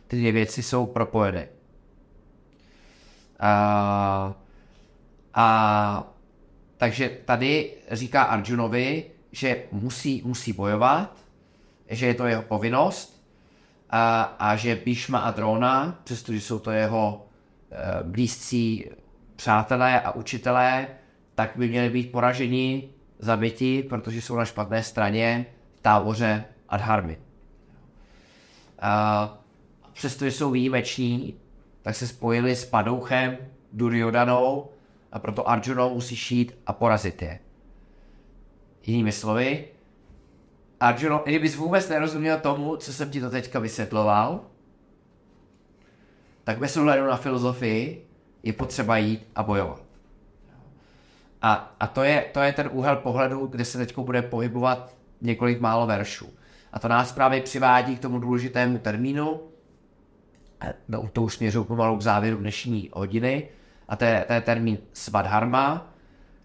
Ty dvě věci jsou propojené. A, a takže tady říká Arjunovi, že musí, musí bojovat, že je to jeho povinnost a, a že Bhishma a Drona, přestože jsou to jeho e, blízcí přátelé a učitelé, tak by měli být poraženi, zabiti, protože jsou na špatné straně v táboře Adharmy. A přestože jsou výjimeční, tak se spojili s Padouchem, Duryodanou a proto Arjunou musí šít a porazit je. Jinými slovy, Arjuno, kdybys vůbec nerozuměl tomu, co jsem ti to teďka vysvětloval, tak bez ohledu na filozofii je potřeba jít a bojovat. A, a to, je, to je ten úhel pohledu, kde se teď bude pohybovat několik málo veršů. A to nás právě přivádí k tomu důležitému termínu, no, to už směřuju pomalu k závěru dnešní hodiny, a to je, to je termín svadharma,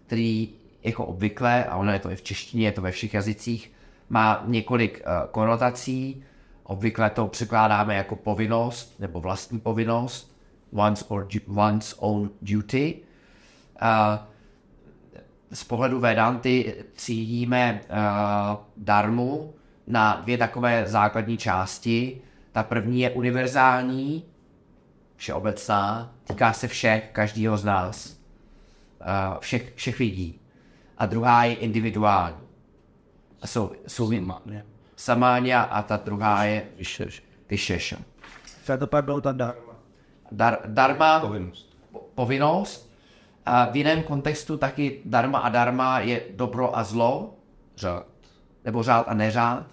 který jako obvykle, a ono je to i v češtině, je to ve všech jazycích, má několik uh, konotací. Obvykle to překládáme jako povinnost nebo vlastní povinnost, one's, or, one's own duty. Uh, z pohledu Vedanty cítíme uh, darmu na dvě takové základní části. Ta první je univerzální, všeobecná, týká se všech, každého z nás, všech, všech lidí. A druhá je individuální. A jsou, jsou samáňa a ta druhá je vyšeša. Co to pak bylo ta dharma? Dar, darma, Povinnost. po- povinnost. A v jiném kontextu taky darma a darma je dobro a zlo, Řád. nebo řád a neřád.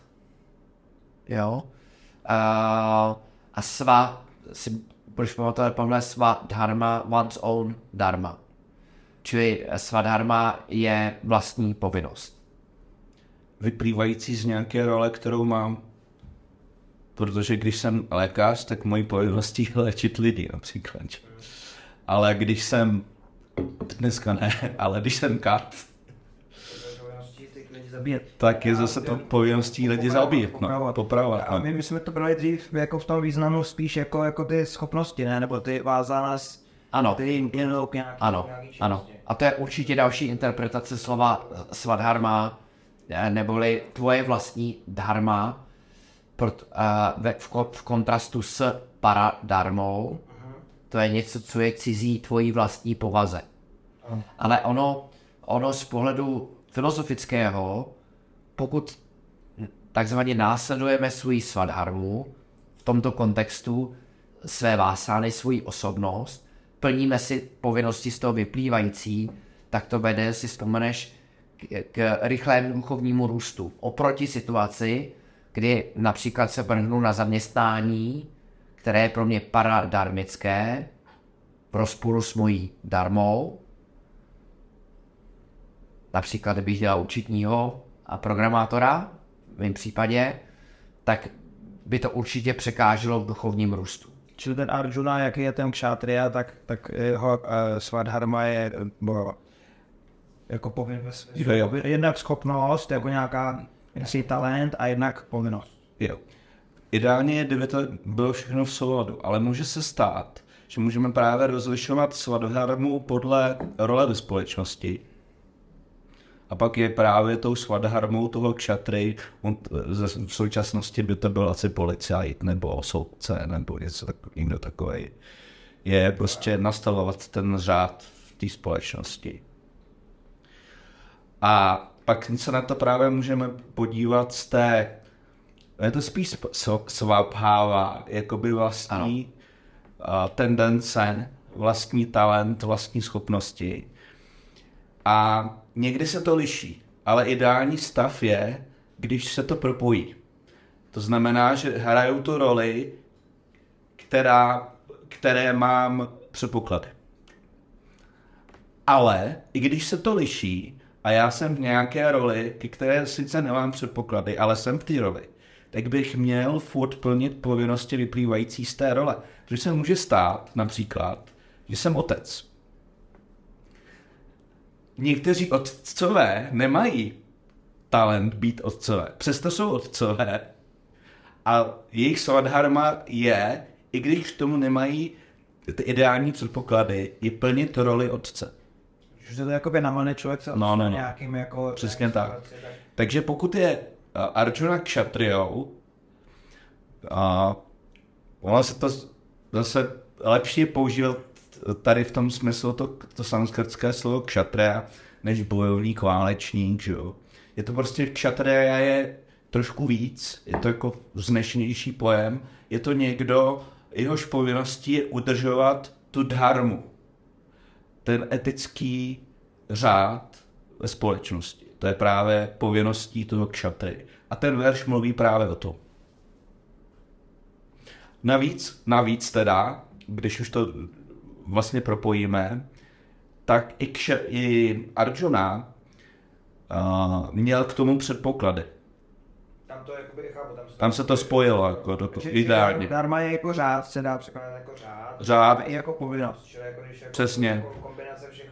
Jo. A, a sva, si budeš pamatovat, pamatovat sva dharma, one's own dharma. Čili sva dharma je vlastní povinnost. Vyplývající z nějaké role, kterou mám. Protože když jsem lékař, tak mojí povinností je léčit lidi například. Ale když jsem, dneska ne, ale když jsem kat, tak je zase to povinností lidi zabít, no, popravovat. A No. my, my jsme to brali dřív jako v tom významu spíš jako, jako ty schopnosti, ne? Nebo ty vázaná s Ano. Ano, ano. A to je určitě další interpretace slova svadharma, eh, neboli tvoje vlastní dharma, ve, v, ko- v kontrastu s paradarmou. To je něco, co je cizí tvojí vlastní povaze. Ale ono, ono z pohledu filozofického, pokud takzvaně následujeme svůj svadharmu, v tomto kontextu své vásány, svoji osobnost, plníme si povinnosti z toho vyplývající, tak to vede, si vzpomeneš, k, k rychlému duchovnímu růstu. Oproti situaci, kdy například se vrhnu na zaměstnání, které je pro mě paradarmické, pro spolu s mojí darmou, například kdybych dělal učitního a programátora, v mém případě, tak by to určitě překáželo v duchovním růstu. Čili ten Arjuna, jaký je ten kšátria, tak, tak jeho uh, svadharma je eh, bo, jako povinnost. Jednak schopnost, jako nějaká jestli talent a jednak povinnost. Jo. Ideálně je, kdyby to bylo všechno v souladu, ale může se stát, že můžeme právě rozlišovat svadharmu podle role ve společnosti. A pak je právě tou svadharmou toho kšatry, on v současnosti by to byl asi policajt nebo soudce nebo něco tak, někdo takový. Je prostě nastavovat ten řád v té společnosti. A pak se na to právě můžeme podívat z té, je to spíš svabháva, jakoby vlastní a, tendence, vlastní talent, vlastní schopnosti. A někdy se to liší, ale ideální stav je, když se to propojí. To znamená, že hrajou tu roli, která, které mám předpoklady. Ale i když se to liší a já jsem v nějaké roli, ke které sice nemám předpoklady, ale jsem v té roli, tak bych měl furt plnit povinnosti vyplývající z té role. Protože se může stát například, že jsem otec. Někteří otcové nemají talent být otcové. Přesto jsou otcové a jejich svadharma je, i když k tomu nemají ty ideální předpoklady, je plnit roli otce. Že to jakoby namane člověk se No, no, no. nějakým jako... Přesně tak. situaci, Takže pokud je Arjuna kšatriou, a ono se to zase lepší je používat tady v tom smyslu to, to sanskrtské slovo kšatria, než bojovník, válečník, že jo. Je to prostě kšatria je trošku víc, je to jako vznešenější pojem, je to někdo, jehož povinností je udržovat tu dharmu, ten etický řád ve společnosti. To je právě povinností toho kšatry. A ten verš mluví právě o tom. Navíc, navíc teda, když už to vlastně propojíme, tak i, kše, i Arjuna uh, měl k tomu předpoklady. Tam to jakoby, chápu, tam se Tam se to spojilo, jako do, Že- že ideálně. Dharma je jako řád, se dá překládat jako řád. Řád. I jako povinnost. Jako jako, Přesně. Jako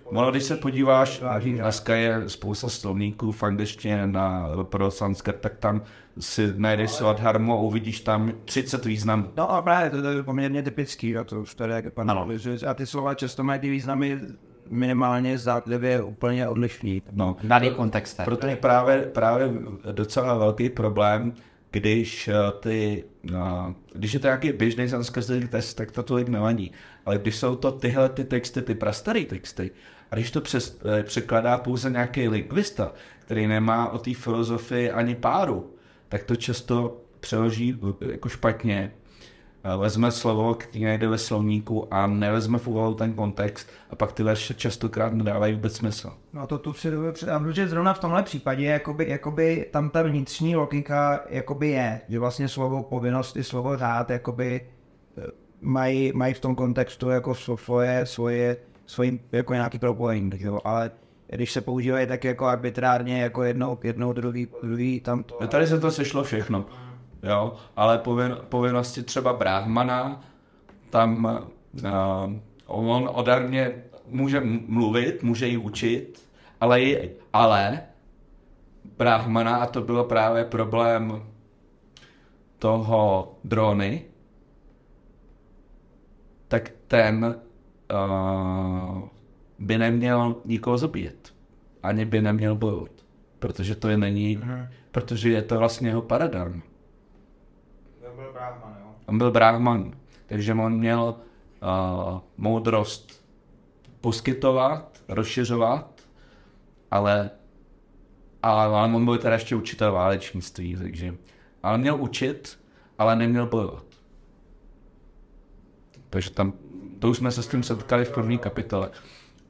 Ono, když se podíváš, dneska je spousta slovníků v angličtině na, pro sanskrt, tak tam si najdeš svadharmu a uvidíš tam 30 významů. No a právě to, to je poměrně typický, jo, to už tady jak pan Ano. A ty slova často mají ty významy minimálně zdánlivě úplně odlišný. No, Daný kontextem. Proto je právě, právě docela velký problém, když eh, ty, no, když je to nějaký běžný sanskrtský text, tak to tolik nevadí. Ale když jsou to tyhle ty texty, ty prastarý texty, a když to přes, eh, překladá pouze nějaký lingvista, který nemá o té filozofii ani páru, tak to často přeloží eh, jako špatně. Eh, Vezme slovo, který najde ve slovníku a nevezme v úvahu ten kontext a pak ty verše častokrát nedávají vůbec smysl. No to tu si dovedu představit, protože zrovna v tomhle případě jakoby, jakoby tam ta vnitřní logika jakoby je, že vlastně slovo povinnost i slovo řád jakoby mají, mají v tom kontextu jako svoje, svoje, svoje jako nějaký propojení, tak jo, ale když se používají tak jako arbitrárně, jako jednou, jednou druhý, druhý, tam to... No Tady se to sešlo všechno, jo, ale povin, povinnosti třeba Brahmana, tam uh, on odarně může mluvit, může ji učit, ale, je, ale Brahmana, a to byl právě problém toho drony, tak ten uh, by neměl nikoho zabíjet. Ani by neměl bojovat. Protože to je není, protože je to vlastně jeho paradigma. To byl Brahman, jo. On byl brahman, takže on měl uh, moudrost poskytovat, rozšiřovat, ale, ale, ale on byl teda ještě učitel válečnictví, takže, ale měl učit, ale neměl bojovat. Takže tam, to už jsme se s tím setkali v první kapitole.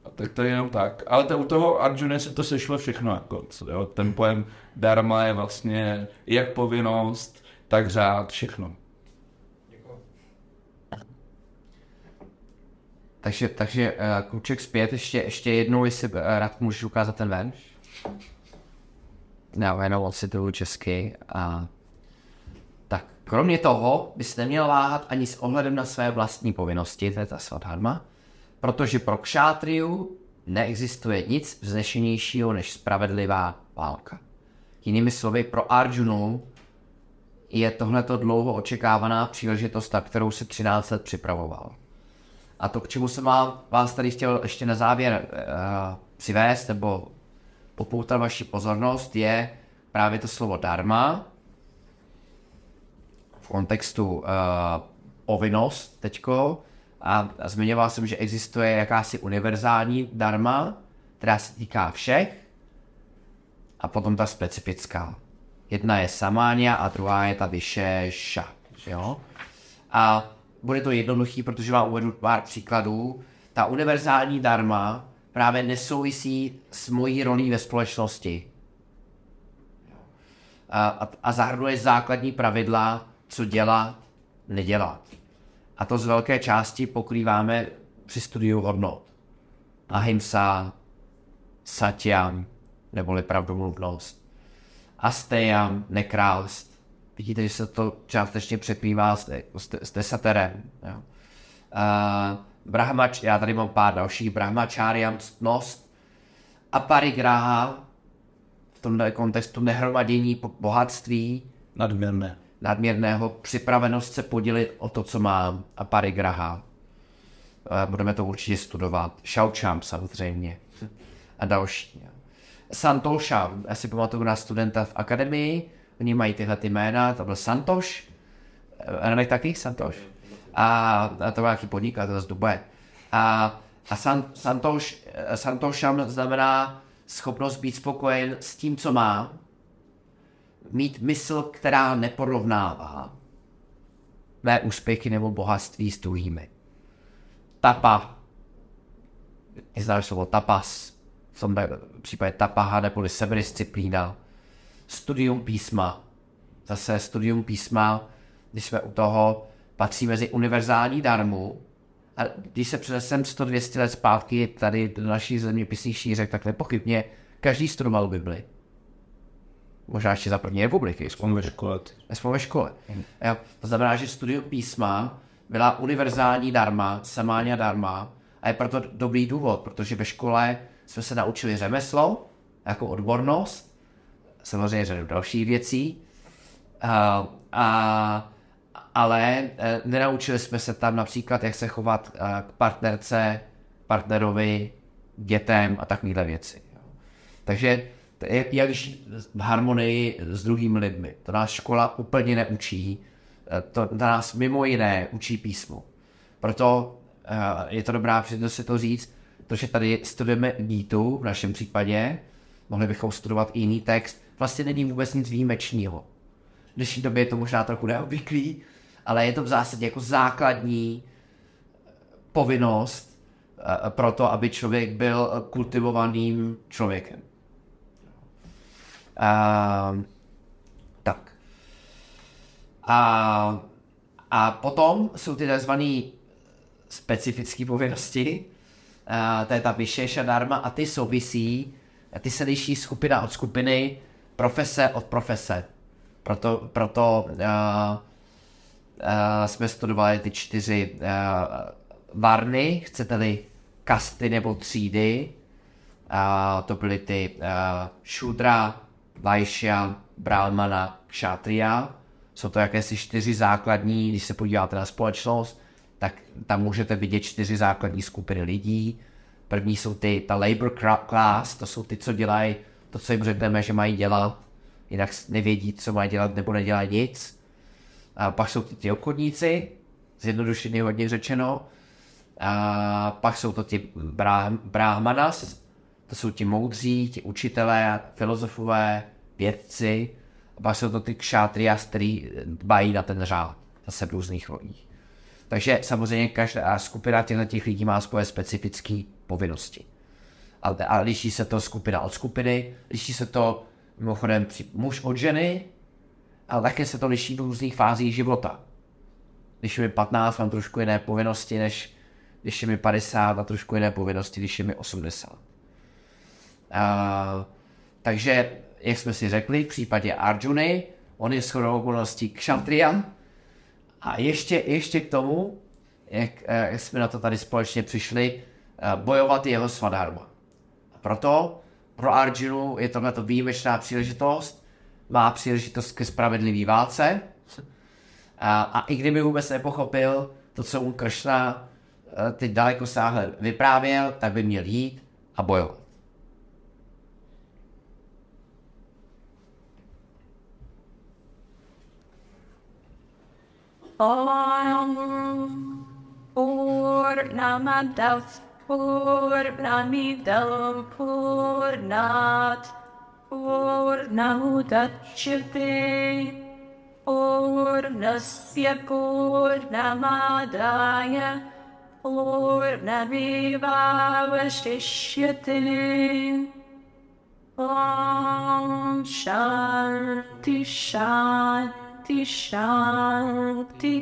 A tak to je jenom tak. Ale to, u toho Arjuna se to sešlo všechno. Jako, co, jo? Ten pojem dharma je vlastně jak povinnost, tak řád, všechno. Takže, takže uh, kluček zpět, ještě, ještě jednou, jestli uh, rád můžeš ukázat ten ven. No, jenom si to česky. A... Kromě toho bys neměl váhat ani s ohledem na své vlastní povinnosti, to je ta svadharma, protože pro kšátriu neexistuje nic vznešenějšího než spravedlivá válka. Jinými slovy, pro Arjunu je tohleto dlouho očekávaná příležitost, na kterou se 13 let připravoval. A to, k čemu jsem vás tady chtěl ještě na závěr uh, přivést nebo popoutat vaši pozornost, je právě to slovo dharma kontextu uh, povinnost teďko. A, a zmiňoval jsem, že existuje jakási univerzální dharma, která se týká všech, a potom ta specifická. Jedna je samánia a druhá je ta vyšeša. Jo? A bude to jednoduchý, protože vám uvedu pár příkladů. Ta univerzální dharma právě nesouvisí s mojí rolí ve společnosti. A, a, a zahrnuje základní pravidla, co dělat, nedělat. A to z velké části pokrýváme při studiu hodnot. Ahimsa, satyam, neboli pravdomluvnost. Asteyam, nekrálst. Vidíte, že se to částečně přepívá s, s, s desaterem. Jo. Uh, brahmač, já tady mám pár dalších. Brahmačáriam, ctnost. A parigraha, v tomto kontextu nehromadění bohatství. Nadměrné. Nadměrného, připravenost se podělit o to, co mám. A parigraha. Uh, budeme to určitě studovat. Šaučám samozřejmě. A další. Santosha, já si pamatuju na studenta v akademii, oni mají tyhle ty jména, to byl Santoš, Renek eh, taky Santoš. A, a to byl nějaký podnikatel z Dubaje. A, a San, Santoš, eh, Santošam znamená schopnost být spokojen s tím, co má, mít mysl, která neporovnává mé úspěchy nebo bohatství s druhými. Tapa, neznáš slovo tapas, v tom případě tapaha neboli sebedisciplína, studium písma. Zase studium písma, když jsme u toho, patří mezi univerzální darmu. A když se přenesem 100-200 let zpátky tady do naší zeměpisných šířek, tak nepochybně každý studoval Bibli. Možná ještě za první republiky. Aspoň ve škole. Aspoň ve škole. Jo, to znamená, že studium písma byla univerzální darma, samáňa darma, a je proto dobrý důvod, protože ve škole jsme se naučili řemeslo, jako odbornost, samozřejmě řadu dalších věcí, a, a, ale e, nenaučili jsme se tam například, jak se chovat e, k partnerce, partnerovi, dětem a takovéhle věci. Takže jak žít v harmonii s druhými lidmi. To nás škola úplně neučí. E, to nás mimo jiné učí písmo. Proto je to dobrá příležitost si to říct, protože tady studujeme Gitu v našem případě, mohli bychom studovat i jiný text, vlastně není vůbec nic výjimečného. V dnešní době je to možná trochu neobvyklý, ale je to v zásadě jako základní eh, povinnost eh, pro to, aby člověk byl kultivovaným člověkem. Uh, tak. A, a potom jsou ty tzv. specifické povinnosti, uh, to je ta vyšší dharma a ty souvisí, ty se liší skupina od skupiny, profese od profese. Proto, proto uh, uh, jsme studovali ty čtyři uh, varny, chcete-li kasty nebo třídy. Uh, to byly ty uh, šudra, vajšia, brahmana, kšatria. Jsou to jakési čtyři základní, když se podíváte na společnost, tak tam můžete vidět čtyři základní skupiny lidí. První jsou ty, ta labor class, to jsou ty, co dělají to, co jim řekneme, že mají dělat, jinak nevědí, co mají dělat nebo nedělají nic. A pak jsou ty, ty obchodníci, zjednodušeně hodně řečeno, A pak jsou to ti brah- brahmanas, to jsou ti moudří, ti učitelé, filozofové, vědci. A pak jsou to ty kšátrias, který dbají na ten řád, zase v různých rolích. Takže samozřejmě každá skupina těchto těch lidí má svoje specifické povinnosti. A, a liší se to skupina od skupiny, liší se to mimochodem muž od ženy, ale také se to liší v různých fázích života. Když je mi 15, mám trošku jiné povinnosti, než když je mi 50 a trošku jiné povinnosti, když je mi 80. A, takže, jak jsme si řekli, v případě Arjuny, on je shodou okolností kšatrian, a ještě, ještě k tomu, jak, eh, jak jsme na to tady společně přišli, eh, bojovat je jeho svadharma. A proto pro Arjunu je tohle výjimečná příležitost, má příležitost ke spravedlivý válce a, a i kdyby vůbec nepochopil to, co mu Kršna eh, teď daleko sáhle vyprávěl, tak by měl jít a bojovat. Om Purnamadav Purnamidam Purnat Purnamudachyate Purnasya Purnamadaya Purnamivavashishyate Om Shanti Shanti Shanti.